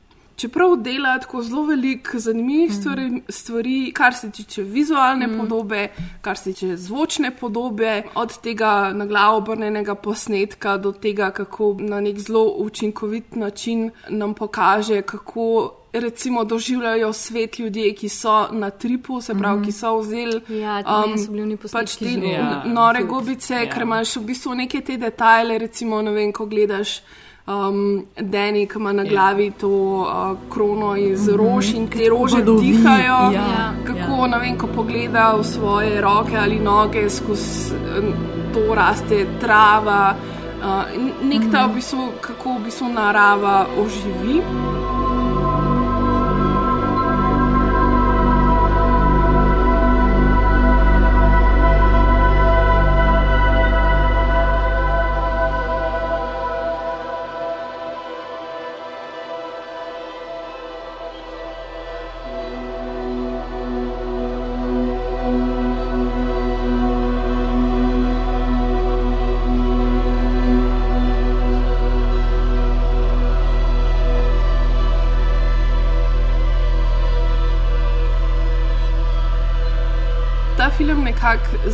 Čeprav dela tako zelo veliko zanimivih stvari, stvari, kar se tiče vizualne mm. podobe, kar se tiče zvočne podobe, od tega na glavo obrnenega posnetka do tega, kako na nek zelo učinkovit način nam pokaže, kako recimo doživljajo svet ljudje, ki so na tripu, se pravi, mm. ki so vzeli Ja, um, pač te ja, nore Ful. gobice, Ja. ja. ker imaš v bistvu neke te detajle, recimo, ne vem, ko gledaš. Um, Dani, ki ima na glavi to uh, krono iz Mhm. rož in te rože Vodovi, dihajo, ja, kako ja. ne vem, ko pogleda v svoje roke ali noge, skozi um, to raste trava. Uh, nek ta v bistvu, kako v bistvu narava oživi.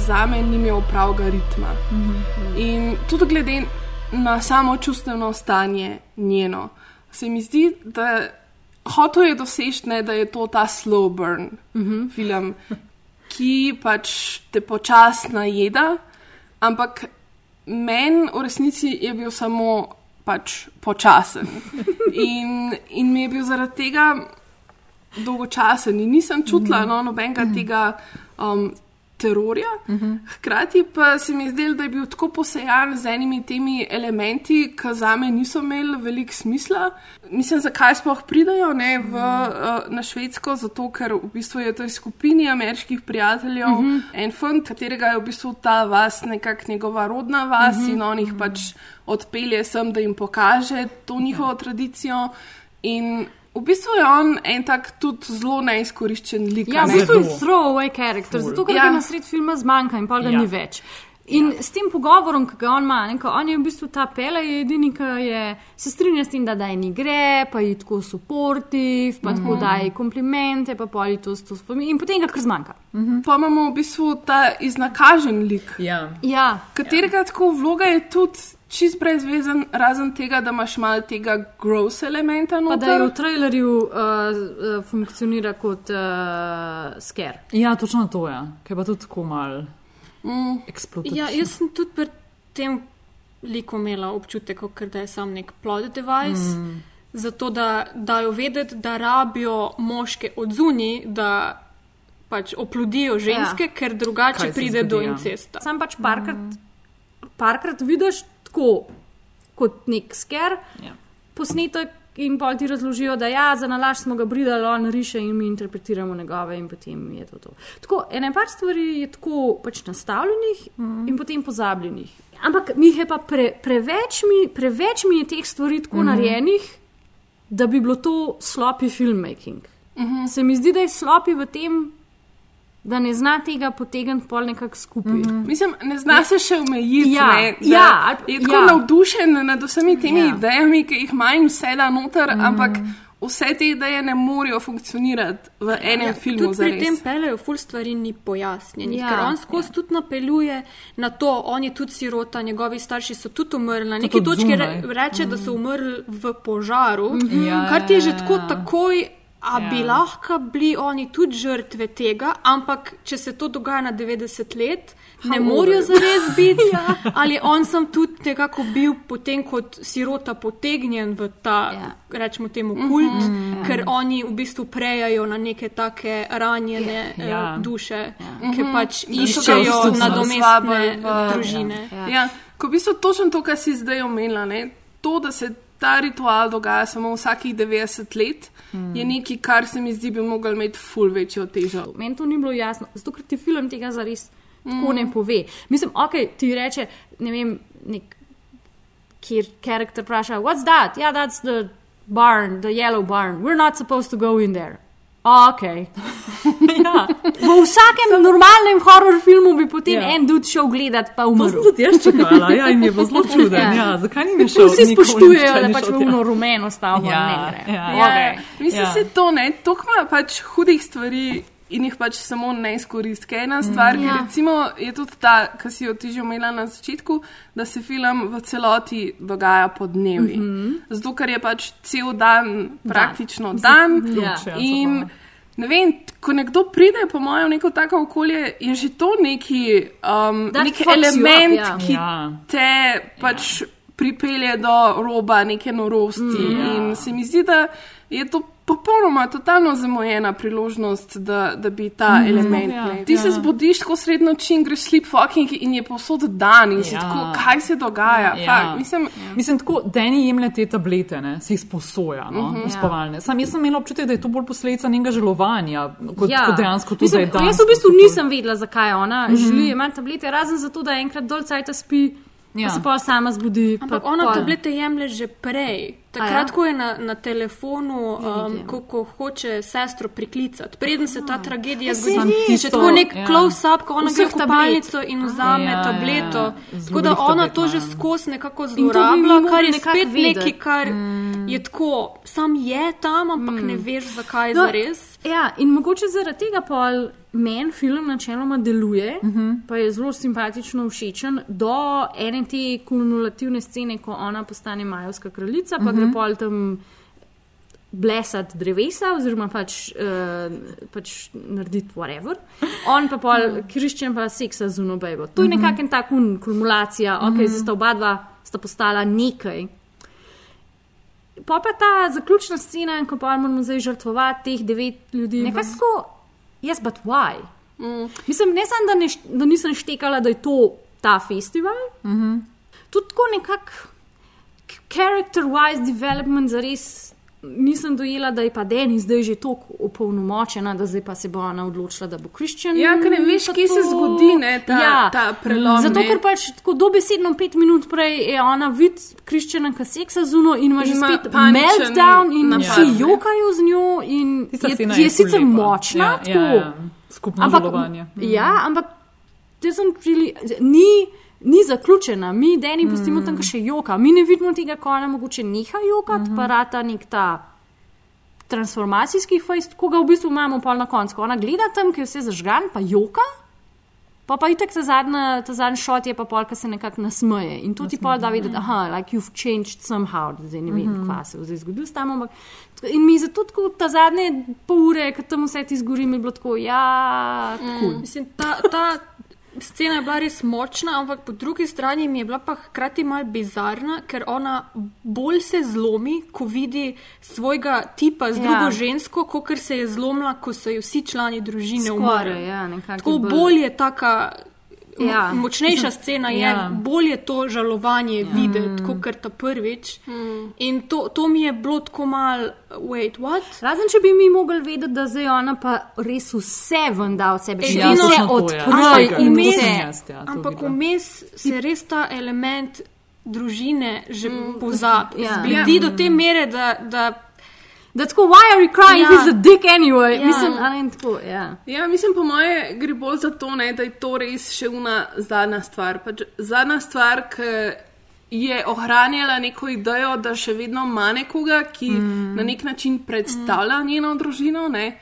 Za me ni imel pravega ritma. In tudi glede na samo čustveno stanje njeno, se mi zdi, da hotel je doseči, ne, da je to ta slow burn uh -huh. film, ki pač te počasi najeda, ampak meni v resnici je bil samo pač počasen. [laughs] In, in mi je bil zaradi tega dolgočasen in nisem čutila no, nobenega tega um, terorja. Uh -huh. Hkrati pa se mi zdelo, da je bil tako posejan z enimi temi elementi, ki za me niso imeli veliko smisla. Mislim, zakaj sploh pridajo ne, v, uh, na Švedsko? Zato, ker v bistvu je to skupini ameriških prijateljev, uh -huh. en fant, katerega je v bistvu ta vas nekako njegova rodna vas uh -huh. in on jih pač odpelje sem, da jim pokaže to njihovo tradicijo. In v bistvu je on en tak tudi zelo neizkoriščen lik. Ja, v ne? bistvu je throwaway character, zato ker Ja. ga na sred filma zmanjka in pa ga Ja. ni več. In s tem pogovorom, ki ga on ima, ne, on je v bistvu ta pele, je edini, ki je, se strinja s tem, da daj ni gre, pa je tako supportiv, pa tako Mhm. daje komplimente, pa poli to s to spomin in potem ga kar zmanjka. Pa imamo v bistvu ta iznakažen lik. Ja. Ja. Katerega tako vloga je tudi čist brezvezen, razen tega, da imaš malo tega gross elementa Pa noter. da je v trailerju uh, uh, funkcionira kot uh, sker. Ja, točno to je, ker pa tudi tako mal Mm. eksplodirati. Ja, jaz sem tudi pri tem liku imela občutek, kot da je sam nek plot device. Mm. Zato, da dajo vedeti, da rabijo moške od zunaj, da pač opludijo ženske, ja. ker drugače Kaj pride zgodi, do ja. incesta. Sam pač parkrat, parkrat vidiš tako kot nek sker, ja. posnetek in pol ti razložijo, da ja, za nalaž smo ga bridali, on riše in mi interpretiramo njegove in potem je to to. Tako, ena par stvari je tako pač nastavljenih mm. in potem pozabljenih. Ampak mi je pa pre, preveč, mi, preveč mi je teh stvari tako mm. narejenih, da bi bilo to sloppy filmmaking. Mm -hmm. Se mi zdi, da je sloppy v tem, da ne zna tega potegniti pol nekako skupaj. Mm -hmm. Mislim, ne zna se še omejiti. Ja, ne, ja, je tako ja. ja. navdušen nad vsemi temi Ja. ja. idejami, ki jih ima in vse da noter, mm. ampak vse te ideje ne morejo funkcionirati v enem ja, filmu. Tudi pri zares. tem pelejo ful stvari ni pojasnjenih, Ja, ja, ker on skozi ja. tudi napeljuje na to, on je tudi sirota, njegovi starši so tudi umrli. Na neki točki re, reče, da so umrli v požaru, Mhm. Ja, kar ti je že ja, tako ja. takoj. A Ja. bi lahko bili oni tudi žrtve tega, ampak če se to dogaja na 90 let, ne How morajo zares biti. [laughs] ja. Ali on sem tudi nekako bil potem kot sirota potegnjen v ta, ja. rečemo temu, kult, mm Mhm. -hmm. ker oni v bistvu prejajo na neke take ranjene Ja. ja. duše, ja. ki Mhm. pač Da so iščejo čustveno nadomestne slabe v- družine. Ja. Ja. Ko v bistvu točno to, kar si zdaj omenila, ne? to, da se ta ritual dogaja samo vsakih 90 let, hmm. je nekaj, kar se mi zdi, bi mogel imeti ful večjo težo. Meni to ni bilo jasno, zato ker ti film tega zares mm. tako ne pove. Mislim, ok, ti reče, ne vem, nek kjer karakter vpraša, what's that? Ja, yeah, that's the barn, the yellow barn. We're not supposed to go in there. Ok. [laughs] ja. V vsakem normalnem horror filmu bi potem Ja. en dude šel gledat, pa To umrl. sem tudi jaz čakala, ja, in je bilo zelo čuden. [laughs] Ja. Ja, zakaj ni šel? Vsi spoštujejo, da pač v uno [laughs] rumeno stavbo Ja, ne gre. ja. Ja, Okej. Mislim, Ja. se to ne, toliko ima pač hudih stvari in jih pač samo ne izkoristi. Ena stvar, mm. Ja. ki recimo je tudi ta, ki si jo ti že omenila na začetku, da se film v celoti dogaja po dnevi. Mm -hmm. Zato, ker je pač cel dan praktično dan, dan Ja. in ne vem, ko nekdo pride, po mojem, v neko tako okolje, je že to neki, um, That neki you up, element, ja. ki Ja. te pač pripelje do roba neke norosti. Mm, in se mi zdi, da je to popolnoma, totalno zamujena priložnost, da, da bi ta mm, element. ja, Ja, Ti ja. se zbudiš tako srednjo noč in greš sleepwalking in je posod dan in ja. si Ja. tako, kaj se dogaja. Ja. Fakt, mislim, Mislim, tako, da ni jemlje te tablete, ne, si jih sposoja, no, Mhm. uh -huh. uspavalne. Sam jaz sem imela občutek, da je to bolj posledica njenega žalovanja, kot, Ja. ja. kot dejansko to, je dan. Jaz v bistvu nisem vedela, zakaj ona mm Mhm. -hmm. želi imeti tablete, razen zato, da enkrat dol cajt spi, ja. Ja. pa se pa sama zbudi. Ampak pa ona pol- tablete jemlje že prej. Takrat, ko je na, na telefonu, um, ko, ko hoče sestro priklicati, preden se ta tragedija se zgodi, je tako nek Ja. close-up, ko ona gre Vseh v kopalnico in vzame Ja, ja, tableto. ja. Tako da ona tablet to že imajo. skozi nekako zlorablja, kar je spet vedeti. nekaj, kar je tako, sam je tam, ampak ne veš, zakaj No, no, zares. Ja, in mogoče zaradi tega pol meni film načeloma deluje, uh Mhm. -huh. pa je zelo simpatično všečen, do ene te kumulativne scene, ko ona postane majovska kraljica, pa uh -huh. Mhm. Gre pol tam blesati drevesa, oziroma pač, uh, pač narediti whatever. On pa pol, Kriščen pa seksa z unobejbo. To je nekakšen tak un, kumulacija, ok, uh -huh. zdaj sta oba dva sta postala nekaj. Pa pa ta zaključna scena, ko pa moramo zdaj žrtvovati teh devet ljudi. Nekaj tako, yes, but why? Mm. Mislim, ne samo, da, ne, da nisem štekala, da je to ta festival. Mm -hmm. Tudi tako nekako character-wise development za res. Nisem dojela, da je pa Deni zdaj že tako opolnomočena, da zdaj pa se bo ona odločila, da bo kristjan. Ja, ker ne veš, kje se zgodi, ne, ta- ta prelom, Zato, ker pač tako dobesedno pet minut prej je ona vid kristjana, ki seksa zuno in ima že Ima spet meltdown in napad, vsi jokajo z njo in Tista je, je, je sicer močna, Ja, tako. ja, ja. Skupno Ampak- žalovanje. Mhm. Ja, ampak doesn't really, ni, ni zaključena. Mi, Deni, pustimo Mhm. tam, ki še joka. Mi ne vidimo tega, ko ona mogoče neha jokati, Mhm. pa rata nek ta transformacijski fajst, ko ga v bistvu imamo pol na koncu. Ko ona gleda tam, ki je vse zažgan, pa joka. Pa pa itek ta zadnji, ta zadnji šot je pa pol, ki se nekako nasmeje. In to ti pol da videti, aha, like you've changed somehow, da zdaj ne vem, Mhm. kva se je zdaj zgodilo s tam. Ampak, in mi zato tako ta zadnje pol ure, ko tam vse ti zgori, mi je bilo tako, ja, cool. Mm. Mislim, ta, ta scena je bila res močna, ampak po drugi strani mi je bila pa hkrati mal bizarna, ker ona bolj se zlomi, ko vidi svojega tipa z Ja. drugo žensko, kot se je zlomila, ko so ji vsi člani družine umrli. ja, Tako bolj je taka. Ja. Močnejša scena je, ja. ja. bolj je to žalovanje ja. videti, kot kar ta prvič. Mm. In to, to mi je bilo tako mal, wait, what? Razen če bi mi mogli vedeti, da zdaj ona pa res vse ven da od sebe, vse Ja, ja. odpre Ampak in vmes- vse. ja, Ampak vmes se res ta element družine že mm, pozabi. ja. Ja. Zbledi do te mere, da. da Da tako, why are you crying? Ja. He's a dick anyway. Ja. Mislim, a ne tako, ja. Ja, mislim, po moje gre bolj za to, ne, da je to res še una zadnja stvar. Pač zadnja stvar, ki je ohranjala neko idejo, da še vedno ima nekoga, ki mm. na nek način predstavlja mm. njeno družino. Ne,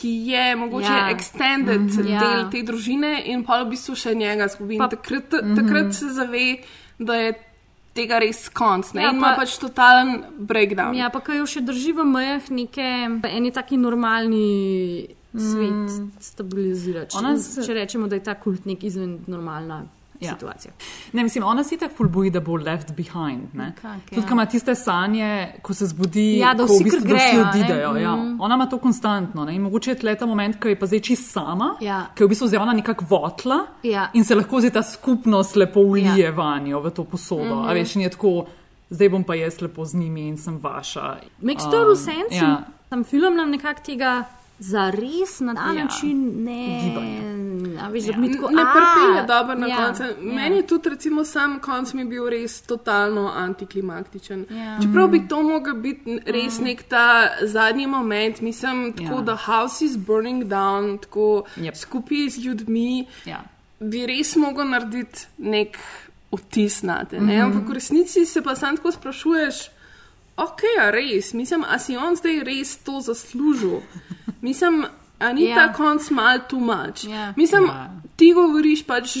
Ki je mogoče Ja. ja. extended mm. -hmm. Ja. del te družine, in pa v bistvu še njega zgubi. Takrat, Mhm. takrat se zave, da je tega res konc. Ne, Ja, in ima pa- pač totalen breakdown. Ja, pa ko jo še drži v mejah neke, eni taki normalni svet mm. stabilizira. Če, Ona se- če rečemo, da je ta kult nek izven normalna Ja. ja. situacija. Ne, mislim, ona si tako boji, da bo left behind. Ne? Nekako, Tudi, ja. ko ima tiste sanje, ko se zbudi, Ja, da vsi v bistvu kar da grejo, odidejo. Ja. Mm. Ona ima to konstantno. Ne? In mogoče je tle ta moment, ko je pa zdaj čist sama, Ja. ki je v bistvu zdaj ona nekako votla Ja. in se lahko zdaj ta skupnost lepo ulije Ja. ja. vanjo v to posodo. Mm Mhm. -hmm. A veš, in je tako, zdaj bom pa jaz lepo z njimi in sem vaša. Makes Um, total sense. Ja. Ja. Tam film nam nekako tega zares na ta Ja. ja. način ne. A veš, Ja. mi tako ne "A, pripelje dobro na ja, ja, koncu. Meni je tudi, recimo, sam konc mi bil res totalno antiklimaktičen. Ja. Čeprav bi to mogel biti res Mm. nek ta zadnji moment, mislim, tako Ja. da house is burning down, tako Yep. skupaj z ljudmi, Ja. bi res mogel narediti nek vtis na te. Mm Mhm. -hmm. Ampak v resnici se pa sam tako sprašuješ. Ok, a res, mislim, a si on zdaj res to zaslužil? Mislim, a ni Ja. ta konc mal too much? Ja. Mislim, Ja. ti govoriš pač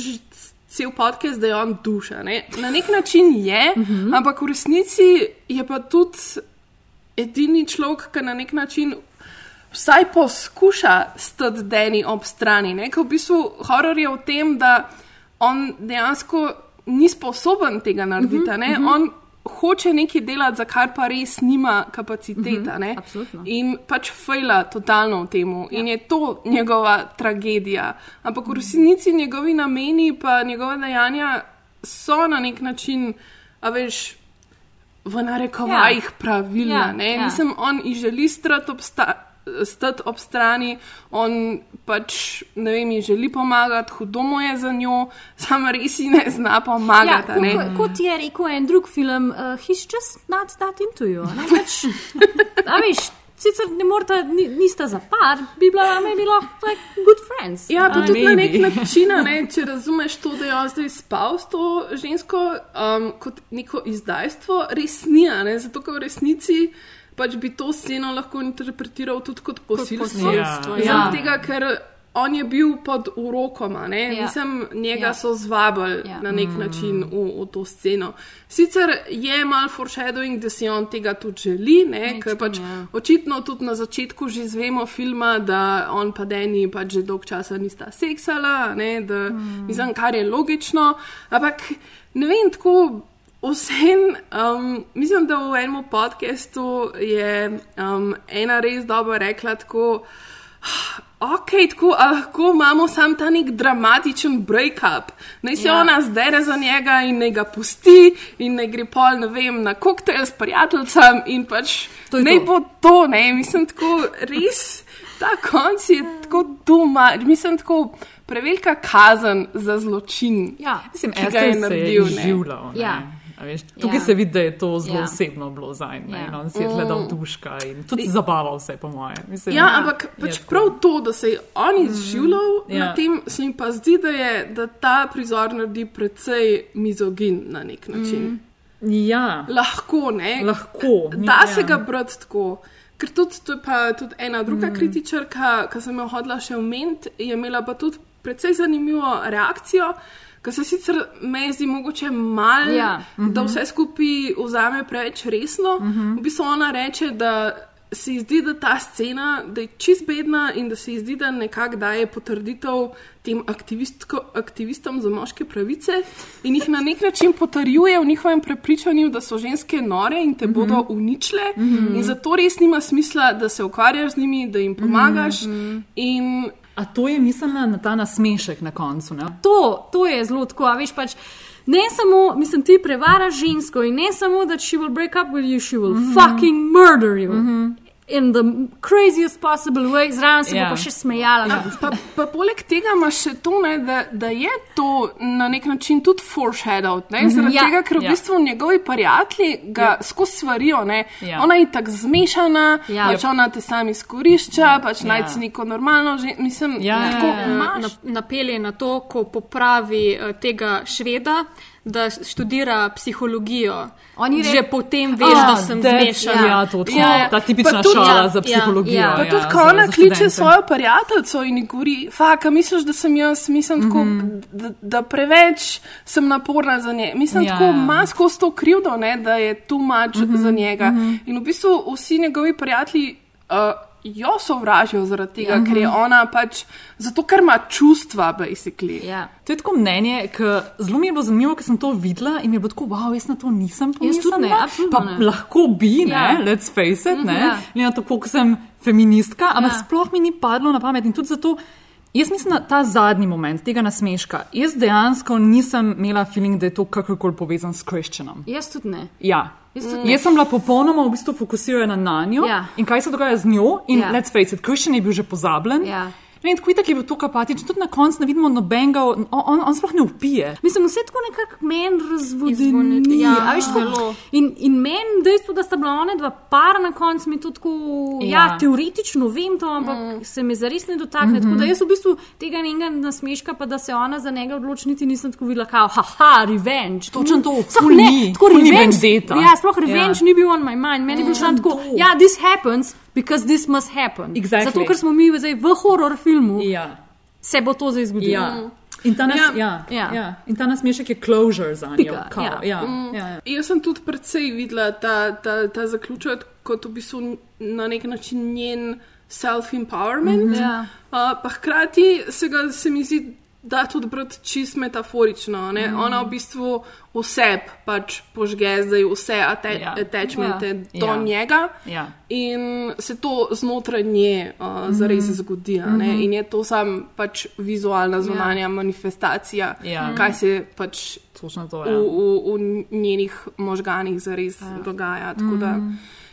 cel podcast, da je on duša. Ne? Na nek način je, uh -huh. ampak v resnici je pa tudi edini človek, ki na nek način vsaj poskuša stati Deni ob strani. Ne? Ker v bistvu horor je v tem, da on dejansko ni sposoben tega narediti. Uh -huh, uh -huh. On hoče nekaj delati, za kar pa res nima kapaciteta. -huh, absolutno. in pač fejla totalno v tem. Ja. In je to njegova tragedija. Ampak v resnici njegovi nameni pa njegova dejanja so na nek način, a veš. V narekovajih ja. pravilna. Ja, Ja. Mislim, on želi stati ob, sta, stati ob strani, on pač ne vem, želi pomagati, hudo mu je za njo, [laughs] samo res ji ne zna pomagati. Ja, ne. kot, kot je rekel en drug film, uh, he's just not that into you. Ne, pač, [laughs] a veš, sicer ne morata, ni, nista za par, bi bila, maybe lahko like good friends. Ja, pa tudi na nek način, ne, [laughs] če razumeš to, da je on zdaj spal s to žensko um, kot neko izdajstvo, res ni, ne, zato ker v resnici pač bi to sceno lahko interpretiral tudi kot posilstvo. posilstvo, Zaradi ja. tega, ker on je bil pod urokom, a ne, Ja. mislim, njega Ja. so zvabili Ja. na nek način v, v to sceno. Sicer je mal foreshadowing, da si on tega tudi želi, ne, ker pač ja. očitno tudi na začetku že izvemo filma, da on pa Deni pač že dolg časa nista seksala, ne, da, mm. mislim, kar je logično, ampak ne vem, tako vsem, um, mislim, da v enem podkastu je um, ena res dobro rekla tako. Ok, tako lahko imamo sam ta nek dramatičen break-up. Naj se Ja. ona zdere za njega in naj ga pusti, in naj gre pol, ne vem, na koktejl s prijateljem in pač je naj to. bo to, ne, mislim, tako res, ta konc je tako doma, mislim, tako prevelika kazen za zločin. Ja, Mislim, ki ga Ester je se je naredil. ne. izživljal. ne. Ja. Veš, tukaj Ja. se vidi, da je to zelo Ja. osebno bilo za njega. Ja. Ja. On si je tle dal Mm. duška in tudi zabaval se, po mojem. Mislim, Ja, ampak pač prav to, da se je on izživljal mm, Ja. na tem, se mi pa zdi, da, je, da ta prizor naredi precej mizogin na nek način. Mm. Ja. Lahko, ne? Lahko. Da ja. se ga brati tako. Ker tudi, je pa tudi ena druga Mm. mm. kritičarka, ki sem jo hodila še omeniti, je imela pa tudi precej zanimivo reakcijo. Ker se sicer meni zdi mogoče malo, Ja. ja. da vse skupaj vzame preveč resno. Uh -huh. V bistvu ona reče, da se ji zdi, da ta scena da je čist bedna in da se ji zdi, da nekako daje potrditev tem aktivistom za moške pravice in jih na nek način potrjuje v njihovem prepričanju, da so ženske nore in te uh -huh. bodo uničile. Uh -huh. In zato res nima smisla, da se ukvarjaš z njimi, da jim pomagaš. Uh -huh. in A to je mislila na ta nasmešek na koncu. Ne? To, to je zelo tako, a veš pač. Ne samo, mislim, ti prevaraš žensko in ne samo, da she will break up with you, she will mm -hmm. fucking murder you. Mm -hmm. In the craziest possible way, zraven se yeah. Ja. bo pa še smejala. A, pa, pa poleg tega imaš še to, ne, da, da je to na nek način tudi foreshadowed. Ne, Mhm. zaradi Ja. tega, ker v Ja. bistvu njegovi prijatelji ga Ja. skozi svarijo. Ne. Ja. Ona je tako zmešana, Ja. pač ona te sam izkorišča, pač Ja. najti neko normalno žen. Mislim, Ja, ja, tako ja, ja. imaš. na- napelje na to, ko popravi eh, tega šveda, da študira psihologijo. On ji re- Že potem veš, Ah, da sem that's- zmešana. Ja, to, to, Ja, ja. ta tipična tudi- šala ja, za ja, psihologijo. ja. Pa ja, tudi, ko ona kliče svojo prijateljico in govori, faka, misliš, da sem jaz, mislim, tako, Mhm. da, da preveč sem naporna za nje. Mislim, Ja, tako ja. ima skozi to krivdo, ne, da je tu mač za njega. In v bistvu vsi njegovi prijatelji. Uh, Jo sovražijo zaradi tega, Ja. ker je ona pač, zato ker ima čustva, basically. Ja. To je tako mnenje, ki zelo mi je bilo zanimivo, ker sem to videla in mi je bilo tako, wow, jaz na to nisem pomislila. ne, pa ne. lahko bi, ne, Ja. let's face it, Mhm, ne, ja. glede na to, koliko sem feministka, ampak Ja. sploh mi ni padlo na pamet in tudi zato. Jaz mislim, da ta zadnji moment tega nasmeška, jaz dejansko nisem imela feeling, da je to kakorkoli povezan s krščanom. Jaz tudi ne. Ja. Jaz tudi ne. jaz sem bila popolnoma v bistvu fokusirana na njo Ja. in kaj se dogaja z njo. In Ja. let's face it, krščan je bil že pozabljen. Ja. In tako itak je bil to apatičen, tudi na koncu ne vidimo nobenega, on, on, on sploh ne upije. Mislim, vse tako nekako meni. Izvoniti, ja, a veš, tako- zelo. in, in meni dejstvo, da sta bila ona dva para na koncu, mi to tako, ja, Ja. teoretično vem to, ampak mm. se mi zares ne dotakne. Mm -hmm. Tako da jaz v bistvu tega njenega nasmeška, pa da se ona za njega odloči, niti nisem tako videla, kao, haha, revenge. Točno to, Sploh ne, tako revenge. Ja, sploh revenge Ja. ni bil on my mind. Meni je bil samo tako, ja, this happens. Because this must happen. Exactly. Zato, ker smo mi zdaj v horor filmu, Ja. se bo to zdaj zgodilo. Ja. In ta, nas, Ja. ja, ja. Ja. Ja. In ta nasmešek je closure za njo. Pika, kao, ja. Ja. Mm. Ja, ja. Jaz sem tudi precej videla ta, ta, ta zaključek kot v bistvu na nek način njen self-empowerment. Mhm. Ja. Uh, pa hkrati se, ga, se mi zdi, da tudi brati čist metaforično. Ne? Mhm. Mm. Ona v bistvu vse pač požge, zdaj vse ate, Ja. ja. attachmente Ja. ja. do Ja. ja. njega. Ja. In se to znotraj nje uh, zares zgodi. Mm -hmm. In je to sam pač vizualna zunanja ja. manifestacija, Ja. kaj se pač to v. Ja. v, v njenih možganih zares ja. dogaja. Tako Da,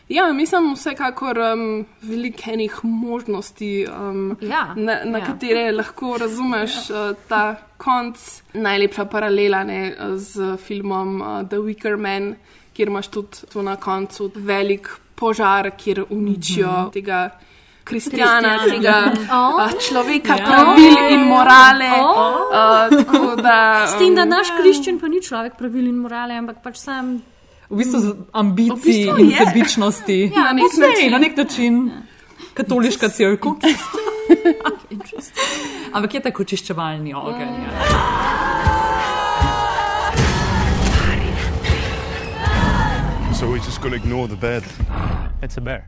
ja, mislim, vsekakor um, veliko enih možnosti, um, Ja, na, na ja. katere lahko razumeš uh, ta konc. Najlepša paralela ne, z filmom uh, The Wicker Man, kjer imaš tudi tu na koncu velik požar, kjer uničijo -hmm. tega. Kristjana, tega Oh. uh, človeka, Ja. pravil in morale. Oh. Uh, da, S tem, da um, naš kriščen pa ni človek pravil in morale, ampak pač sam. V bistvu ambicij V bistvu in sebičnosti. [laughs] Ja, na nek Okej, način. Na nek način. Katoliška crkva. [laughs] Ampak je tako čiščevalni ogenj. Ja. So we're just gonna ignore the bed. It's a bear.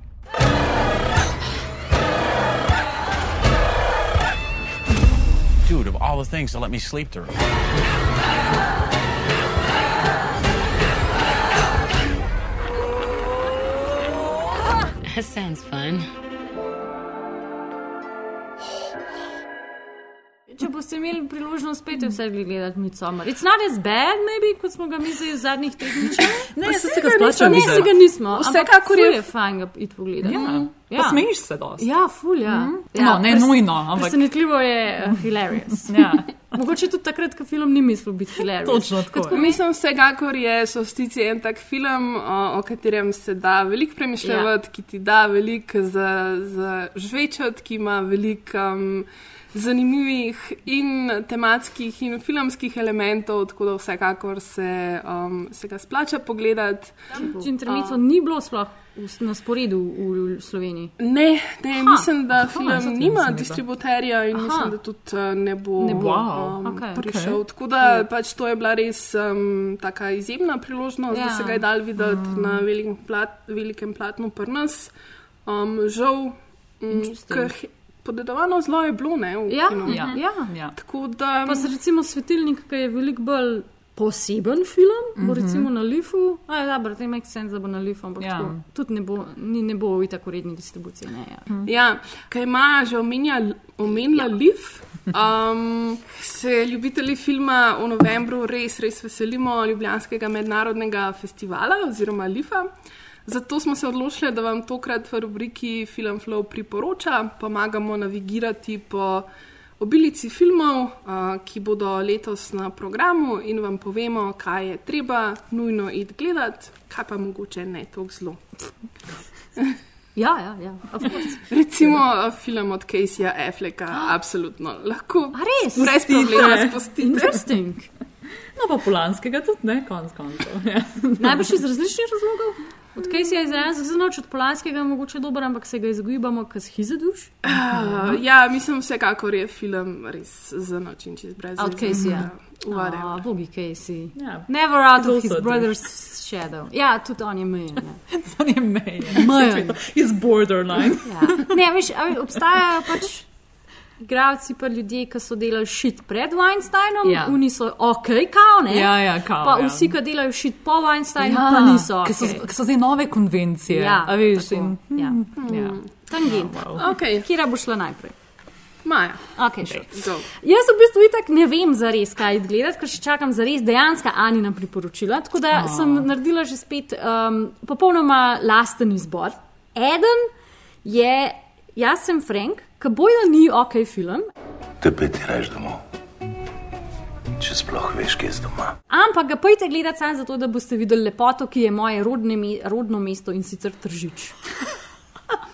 Dude, of all the things to let me sleep through. That sounds fun. Boste imeli priložnost spet vse gledati Midsommar. It's not as bad, maybe, kot smo ga mislili v zadnjih treh dneh. [laughs] Ne, se se ga splača Ne, se ga nismo. Vsekakor je- je fajn ga iti pogledati. Ja. Mm. Pa smejiš se dosti. Ja, ful, ja. Mhm. ja No, ne pres- nujno, ampak- Presenetljivo je uh, hilarious. [laughs] Ja. Mogoče tudi takrat, ko film ni mislil biti hilarious. Točno tako. Tako mislim, vsekakor je Solstici en tak film, o, o katerem se da veliko premišljati, ja. ki ti da veliko za, za žvečati, ki ima veliko um, zanimivih in tematskih in filmskih elementov, tako da vsekakor se, um, se ga splača pogledati. Intermico ni bilo sploh na sporedu v, v Sloveniji. Ne, ne Aha, mislim, da aha, film nima distributerja in Aha. mislim, da tudi uh, ne bo, Ne bo. um, Okej. prišel. Okej. Tako da pač to je bila res um, taka izjemna priložnost, ja. Ja. da se ga je dal videti mm. na velikem, plat, velikem platnu pri nas. Um, žal, um, ker podedovano zelo je bilo, ne? v Ja, kinu. ja, ja. ja. Tako da. Pa se recimo svetilnik, ki je veliko bolj poseben film, bo Mhm. recimo na Lifu. Aj, dobro, te make sense, da bo na Lifu, ampak Ja. ja. tudi ne bo, ni, ne bo v tako redni distribuciji. Ne, ja. Ja, kaj ima že omenja, omenila ja. Liv. Um, se ljubitelji filma v novembru res, res veselimo Ljubljanskega mednarodnega festivala oziroma Lifa. Zato smo se odločili, da vam tokrat v rubriki Film Flow priporoča, pomagamo navigirati po obilici filmov, ki bodo letos na programu in vam povemo, kaj je treba nujno iti gledati, kaj pa mogoče ne tako zelo. [laughs] Ja, ja, ja. of course. Recimo film od Caseyja Afflecka, [gasps] absolutno lahko. A res? Brez problema spustite. Interesting. No, pa polanskega tudi ne, konc koncev. Ja. Najbrž iz različnih razlogov. Od Caseyja je izrazen za noč, od Polanskega mogoče dober, ampak se ga izogibamo, ker si zaduš. Uh, ja, mislim, vsekakor je film res za noč in čez brez Od Caseyja. Uvare. Ah, Bogi Casey. Ja. Never out of He's his also a brother's shadow. Ja, tudi on je mejen. Ja. [laughs] On je mejen. Mejen. Iz borderline. Ja. Ne, veš, obstajajo pač igralci, pa ljudje, ki so delali šit pred Weinsteinom, Ja. oni so ok, kao ne. Ja, ja, kao, Pa ja. vsi, ki delajo šit po Weinsteinu, ja, pa niso. Ker so, ker so zdaj nove konvencije. Ja, a veš, tako, in, ja. ja. Tangent. Okay. Kira bo šla najprej? Maja. Okay. Go. Jaz v bistvu itak ne vem za res, kaj gledati, ker še čakam za res dejansko Anina priporočila. Tako da Ah. sem naredila že spet um, popolnoma lasten izbor. Eden je Jaz sem Frank, ki bojda ni ok film, Tebe ti reš domov. Če sploh veš, kje je doma. ampak ga pojte gledati samo zato, da boste videli lepoto, ki je moje rodne, rodno mesto in sicer Tržič.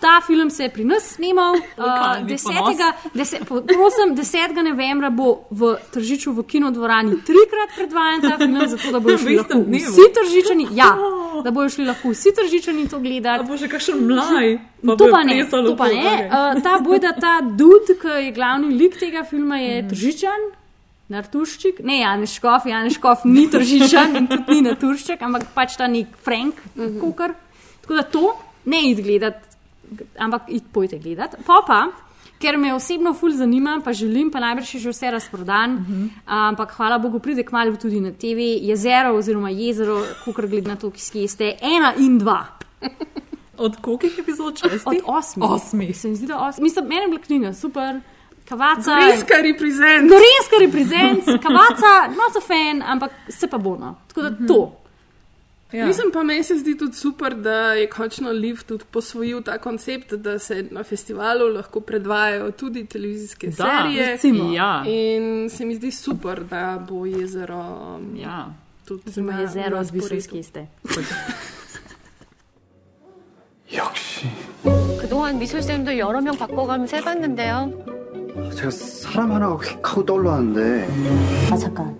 Ta film se je pri nas snimal. Uh, Lokalni 10. Deset, prosim, 10. novembra bo v Tržiču v kinodvorani trikrat predvajan ta film, [laughs] zato da bodo V šli lahko vsi tržičani. Ja, [laughs] da bodo šli lahko vsi tržičani to gledati. bo še kakšen mlaj. pa To bojo pa ne, to pa ne. Uh, ta bojda, ta dud, ki je glavni lik tega filma, je Mhm. tržičan. Nartuščik, ne Janeškov, Janeškov ni tržičan in tudi ni naturšček, ampak pač ta nek Frank, Mhm. kukar. Tako da to ne id gledati, ampak id pojte gledati. Pa pa, ker me osebno ful zanima, pa želim, pa najbrž je že vse razprodan, Mhm. ampak hvala Bogu pride k malu tudi na TV, jezero oziroma jezero, kukar glede na to, ki ste, ena in dva. Od kolikih epizod šestih? Od osmih. Osmih. Se mi zdi, da osmih. Mislim, meni je bila knjiga super. Kavaca. Gorenjska reprezent. Gorenjska reprezent, kavaca, not a fan, ampak se pa bo no. Tako da to. Ja. Mislim pa, meni se zdi tudi super, da je končno Liv tudi posvojil ta koncept, da se na festivalu lahko predvajajo tudi televizijske Da, serije. recimo. Ja. In se mi zdi super, da bo jezero. um, Ja. Tudi Oziroma na- jezero, na odvisno, sporedu. iz kje ste. 역시 그동안 미술쌤도 여러 명 바꿔가면서 해봤는데요. 제가 사람 하나가 휙 하고 떠올랐는데 아 잠깐.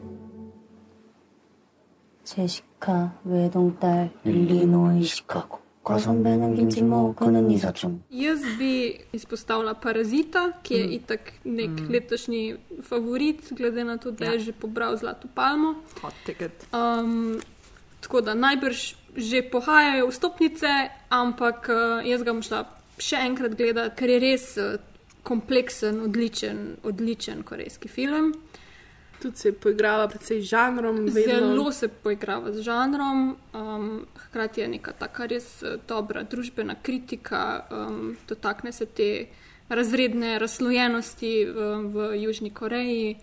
제시카 외동딸 일리노이 시카고 과선배는 김치모 그는 이사촌 Jaz bi izpostavila Parazita, ki je Mm. itak nek Mm. mm. letošnji favorit, glede na to, da ja. je že pobral Zlato palmo. Um, tako da najbrž že pohajajo vstopnice, ampak uh, jaz ga bom šla še enkrat gledati, ker je res uh, kompleksen, odličen, odličen korejski film. Tudi se poigrava predvsej z žanrom. vedno. Zelo se poigrava z žanrom, um, hkrati je neka taka res eh, dobra družbena kritika, um, dotakne se te razredne razslojenosti v, v Južni Koreji,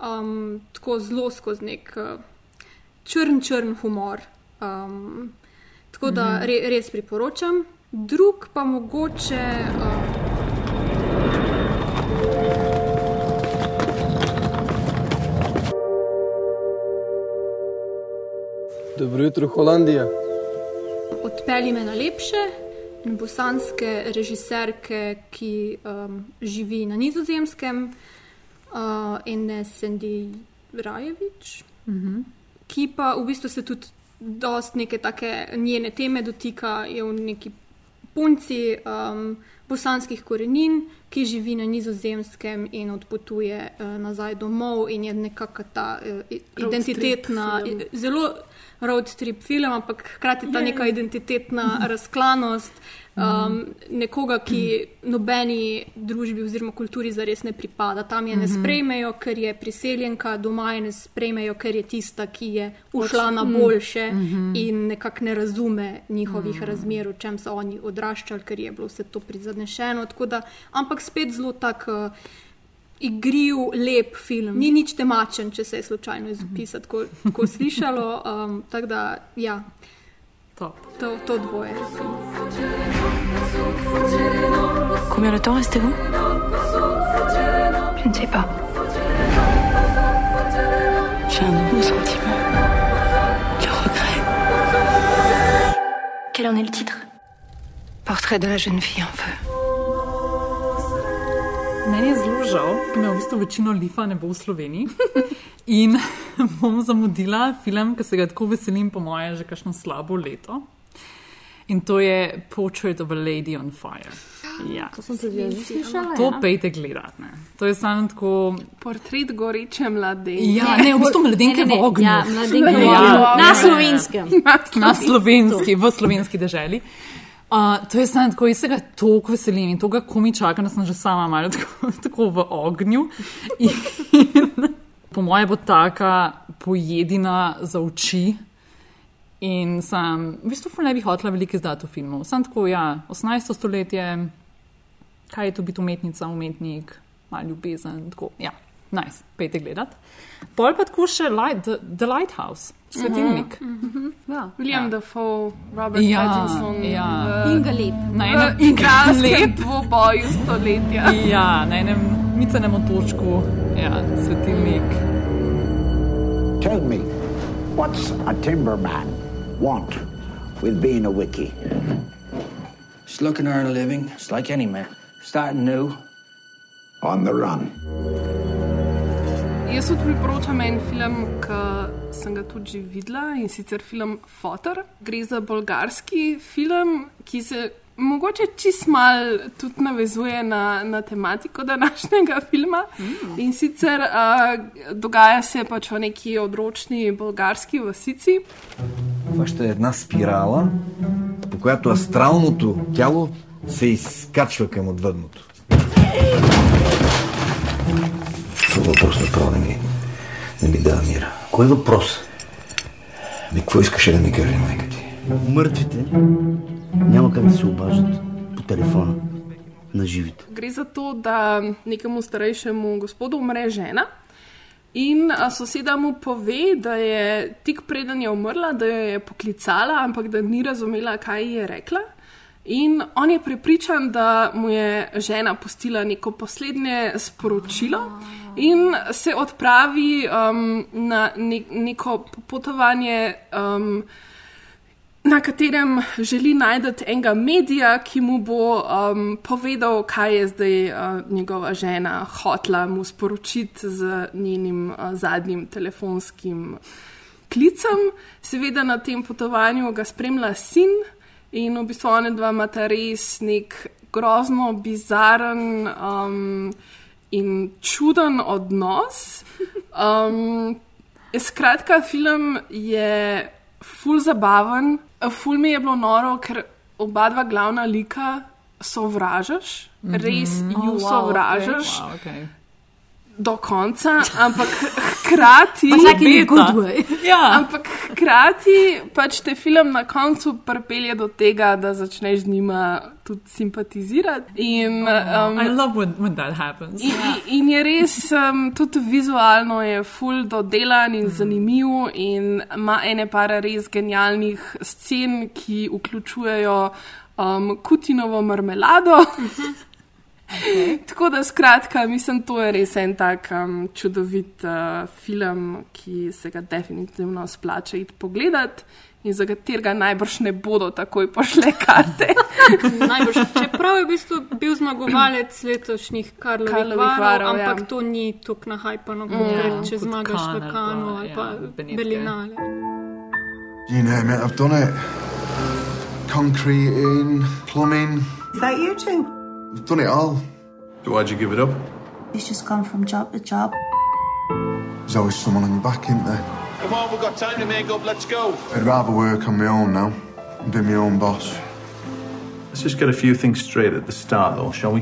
um, tako zelo skozi nek uh, črn, črn humor. Um, tako da Mhm. re, res priporočam. Drug pa mogoče. Um, Dobro jutro, Holandija. Odpelji me na lepše, in bosanske režiserke, ki um, živi na nizozemskem, uh, Ene Sandy Rajevič, Mhm. ki pa v bistvu se tudi dost neke take njene teme dotika, je v neki punci um, bosanskih korenin, ki živi na nizozemskem in odpotuje uh, nazaj domov in je nekako ta uh, identitetna, i- zelo road trip film, ampak hkrati ta Je. neka identitetna [laughs] razklanost um, nekoga, ki nobeni družbi oziroma kulturi zares ne pripada. Tam je ne Mhm. sprejmejo, ker je priseljenka, doma je ne sprejmejo, ker je tista, ki je ušla na mm, boljše mhm. in nekako ne razume njihovih Mhm. razmer, v čem so oni odraščali, ker je bilo vse to prizadnešeno. Tako Da, ampak spet zelo tak. Uh, Igriv, lep film, ni nič temačen, če se je slučajno iz opisa tako, tako slišalo. Um, tako da, ja, Top. to, to dvoje. Combien de temps restez-vous Je ne sais pas. J'ai un nouveau sentiment. Le regret. Quel en est le titre Portrait de la jeune fille en feu. Meni je zelo žal, ker me v bistvu večino lifa ne bo v Sloveniji. [laughs] In [laughs] bom zamudila film, ki se ga tako veselim, po moje, že kakšno slabo leto. In to je Portrait of a Lady on Fire. [gasps] Ja. To sem tudi jaz slišala. To ja. pejte gledati. Ne. To je samo tako. Portret goreče mladenke. Ja, ne, v bistvu mladenke v ognju. Ja, mladenke v Ja, ognju. ja, Na slovenskem. Na slovenski, v slovenski deželi. Uh, to je samo tako, jaz se ga toliko veselim in to ga komi čakam, da sem že sama malo tako, [laughs] tako v ognju. [laughs] In, po moje bo taka pojedina za oči. In sem, v bistvu ne bi hotela veliko izdati v filmu. Sam tako, ja, 18. stoletje, kaj je to biti umetnica, umetnik, malo ljubezen, tako, ja, nice, pejte gledat. Pol pa tako še light, the, the Lighthouse, svetilnik. Ja. William Ja. Dafoe, Robert Ja, Pattinson. ja. v- In ga lep. Na v enem in ga igralskem lep. dvoboju stoletja. Ja, na enem micenem otočku, ja, svetilnik. Tell me, what's a timberman want with being a wiki? Just looking to earn a living, just like any man. Starting new. On the run. Jaz tudi priporočam en film, ki sem ga tudi videla in sicer film Fotor. Gre za bolgarski film, ki se mogoče čist mal tudi navezuje na, na tematiko današnjega filma. Mm. In sicer uh, dogaja se pač v neki odročni bolgarski vasici. Това ще е една спирала, по която астралното тяло се изкачва към отвъдното. Това въпрос направо не ми, не ми дава мира. Кой е въпрос? Ми, какво искаше да ми каже майка ти? Мъртвите няма как да се обаждат по телефона на живите. Gre za to, da nekemu starejšemu gospodu umre žena. In a, soseda mu pove, da je tik preden je umrla, da jo je poklicala, ampak da ni razumela, kaj ji je rekla. In on je prepričan, da mu je žena pustila neko poslednje sporočilo in se odpravi um, na ne, neko potovanje. Um, na katerem želi najti enega medija, ki mu bo um, povedal, kaj je zdaj uh, njegova žena hotla mu sporočiti z njenim uh, zadnjim telefonskim klicem. Seveda na tem potovanju ga spremlja sin in v bistvu ona dva imata res nek grozno, bizaren um, in čuden odnos. [laughs] Um, skratka, film je ful zabaven. Ful mi je bilo noro, ker oba dva glavna lika sovražaš, mm -hmm. res ju Oh, wow, sovražaš. okay, wow, okay. Do konca, ampak [laughs] hkrati. Ampak like hkrati pač te film na koncu pripelje do tega, da začneš z njima tudi simpatizirati. In, um, I love when, when that happens. In, in je res um, tudi vizualno je full dodelan in zanimiv, in ima ene para res genialnih scen, ki vključujejo um, Kutinovo marmelado. Okay. Tako da, skratka, mislim, to je res en tak um, čudovit uh, film, ki se ga definitivno splača iti pogledati in za katerega najbrž ne bodo takoj pošle karte. [laughs] najbrž, čeprav je v bistvu bil zmagovalec letošnjih Karlovih, Karlovih varov, varov, ampak ja. to ni tako nahajpano, Mm. mm, če zmagaš v ali Kanu pa, ali ja, pa Benetke. Berlinale. You name it, I've done it. Concreting, plumbing, Is that you two? I've done it all. So why'd you give it up? He's just gone from job to job. There's always someone on your back, isn't there? Come on, we've got time to make up. Let's go. I'd rather work on my own now and be my own boss. Let's just get a few things straight at the start, though, shall we?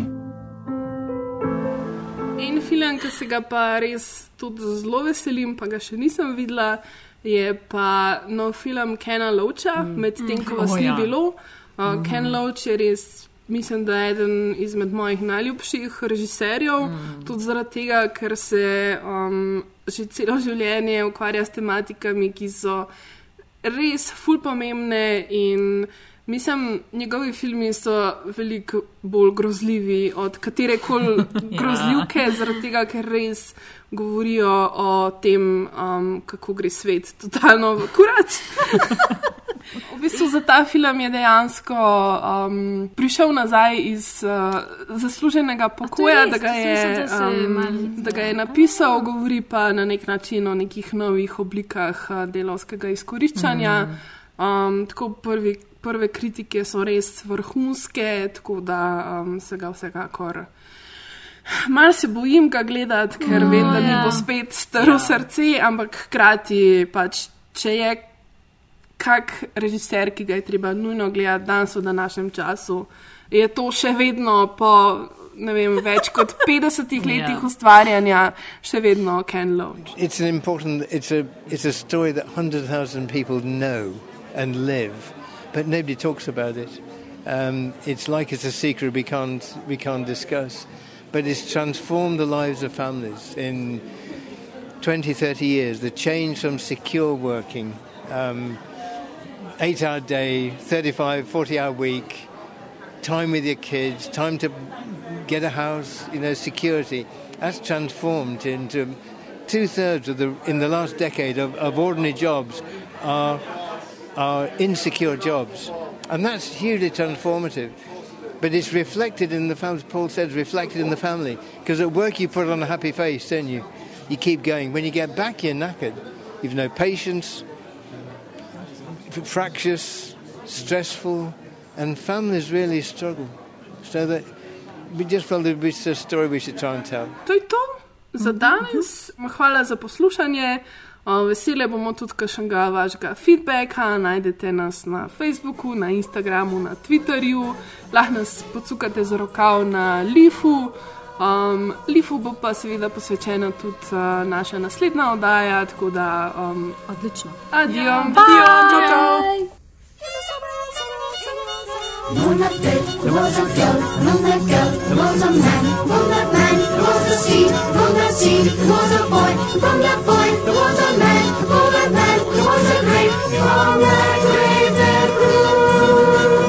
En film, ki se ga pa res tudi zelo veselim, pa ga še nisem videla, je pa nov film Kena Loacha, mm. medtem ko vas Oh, ni ja. bilo. Uh, Ken Loach je res, mislim, da je eden izmed mojih najljubših režiserjev, mm. tudi zaradi tega, ker se um, že celo življenje ukvarja s tematikami, ki so res fulpomembne in mislim, njegovi filmi so veliko bolj grozljivi od katerekoli [laughs] Ja. grozljivke, zaradi tega, ker res govorijo o tem, um, kako gre svet totalno v kurat. [laughs] V bistvu za ta film je dejansko um, prišel nazaj iz uh, zasluženega pokoja, res? da ga, je, um, da ga je napisal, govori pa na nek način o nekih novih oblikah uh, delovskega izkoriščanja. Um, tako prvi, prve kritike so res vrhunske, tako da um, se ga vsekakor. Mal se bojim ga gledati, ker No, vem, da mi ja. bo spet strl Ja. srce, ampak hkrati pač, če je kak režiser, ki ga je treba nujno gledati danes v današnjem času, je to še vedno po ne vem, več kot [laughs] 50 letih Ja. ustvarjanja, še vedno Ken Loach. It's an important. It's a. It's a story that hundred thousand people know and live, but nobody talks about it. Um, it's like it's a secret we can't we can't discuss, but it's transformed the lives of families in 20, 30 years. The change from secure working, um, eight hour day, 35, 40 hour week, time with your kids, time to get a house, you know, security. That's transformed into two thirds of the in the last decade of, of ordinary jobs are are insecure jobs, and that's hugely transformative. But it's reflected in the family. Paul says reflected in the family because at work you put on a happy face, don't you? You keep going. When you get back, you're knackered. You've no patience, fractious, stressful, and families really struggle. So that we just felt it was a story we should try and tell. To je to za danes. Hvala za poslušanje. O, Vesele bomo tudi kakšnega vašega feedbacka. Najdete nas na Facebooku, na Instagramu, na Twitterju, lahko nas pocukate za rokav na Lifu. Um, Lifu bo pa seveda posvečena tudi uh, naša naslednja oddaja, tako da. Um, Odlično. Adijo, ja, adijo, čau, čau. Moon up there, there was a girl, moon that girl, there was a man, moon that man, there was a seed, moon that seed, there was a boy, from that boy, there was a man, from that man, there was a grave, from that grave there grew.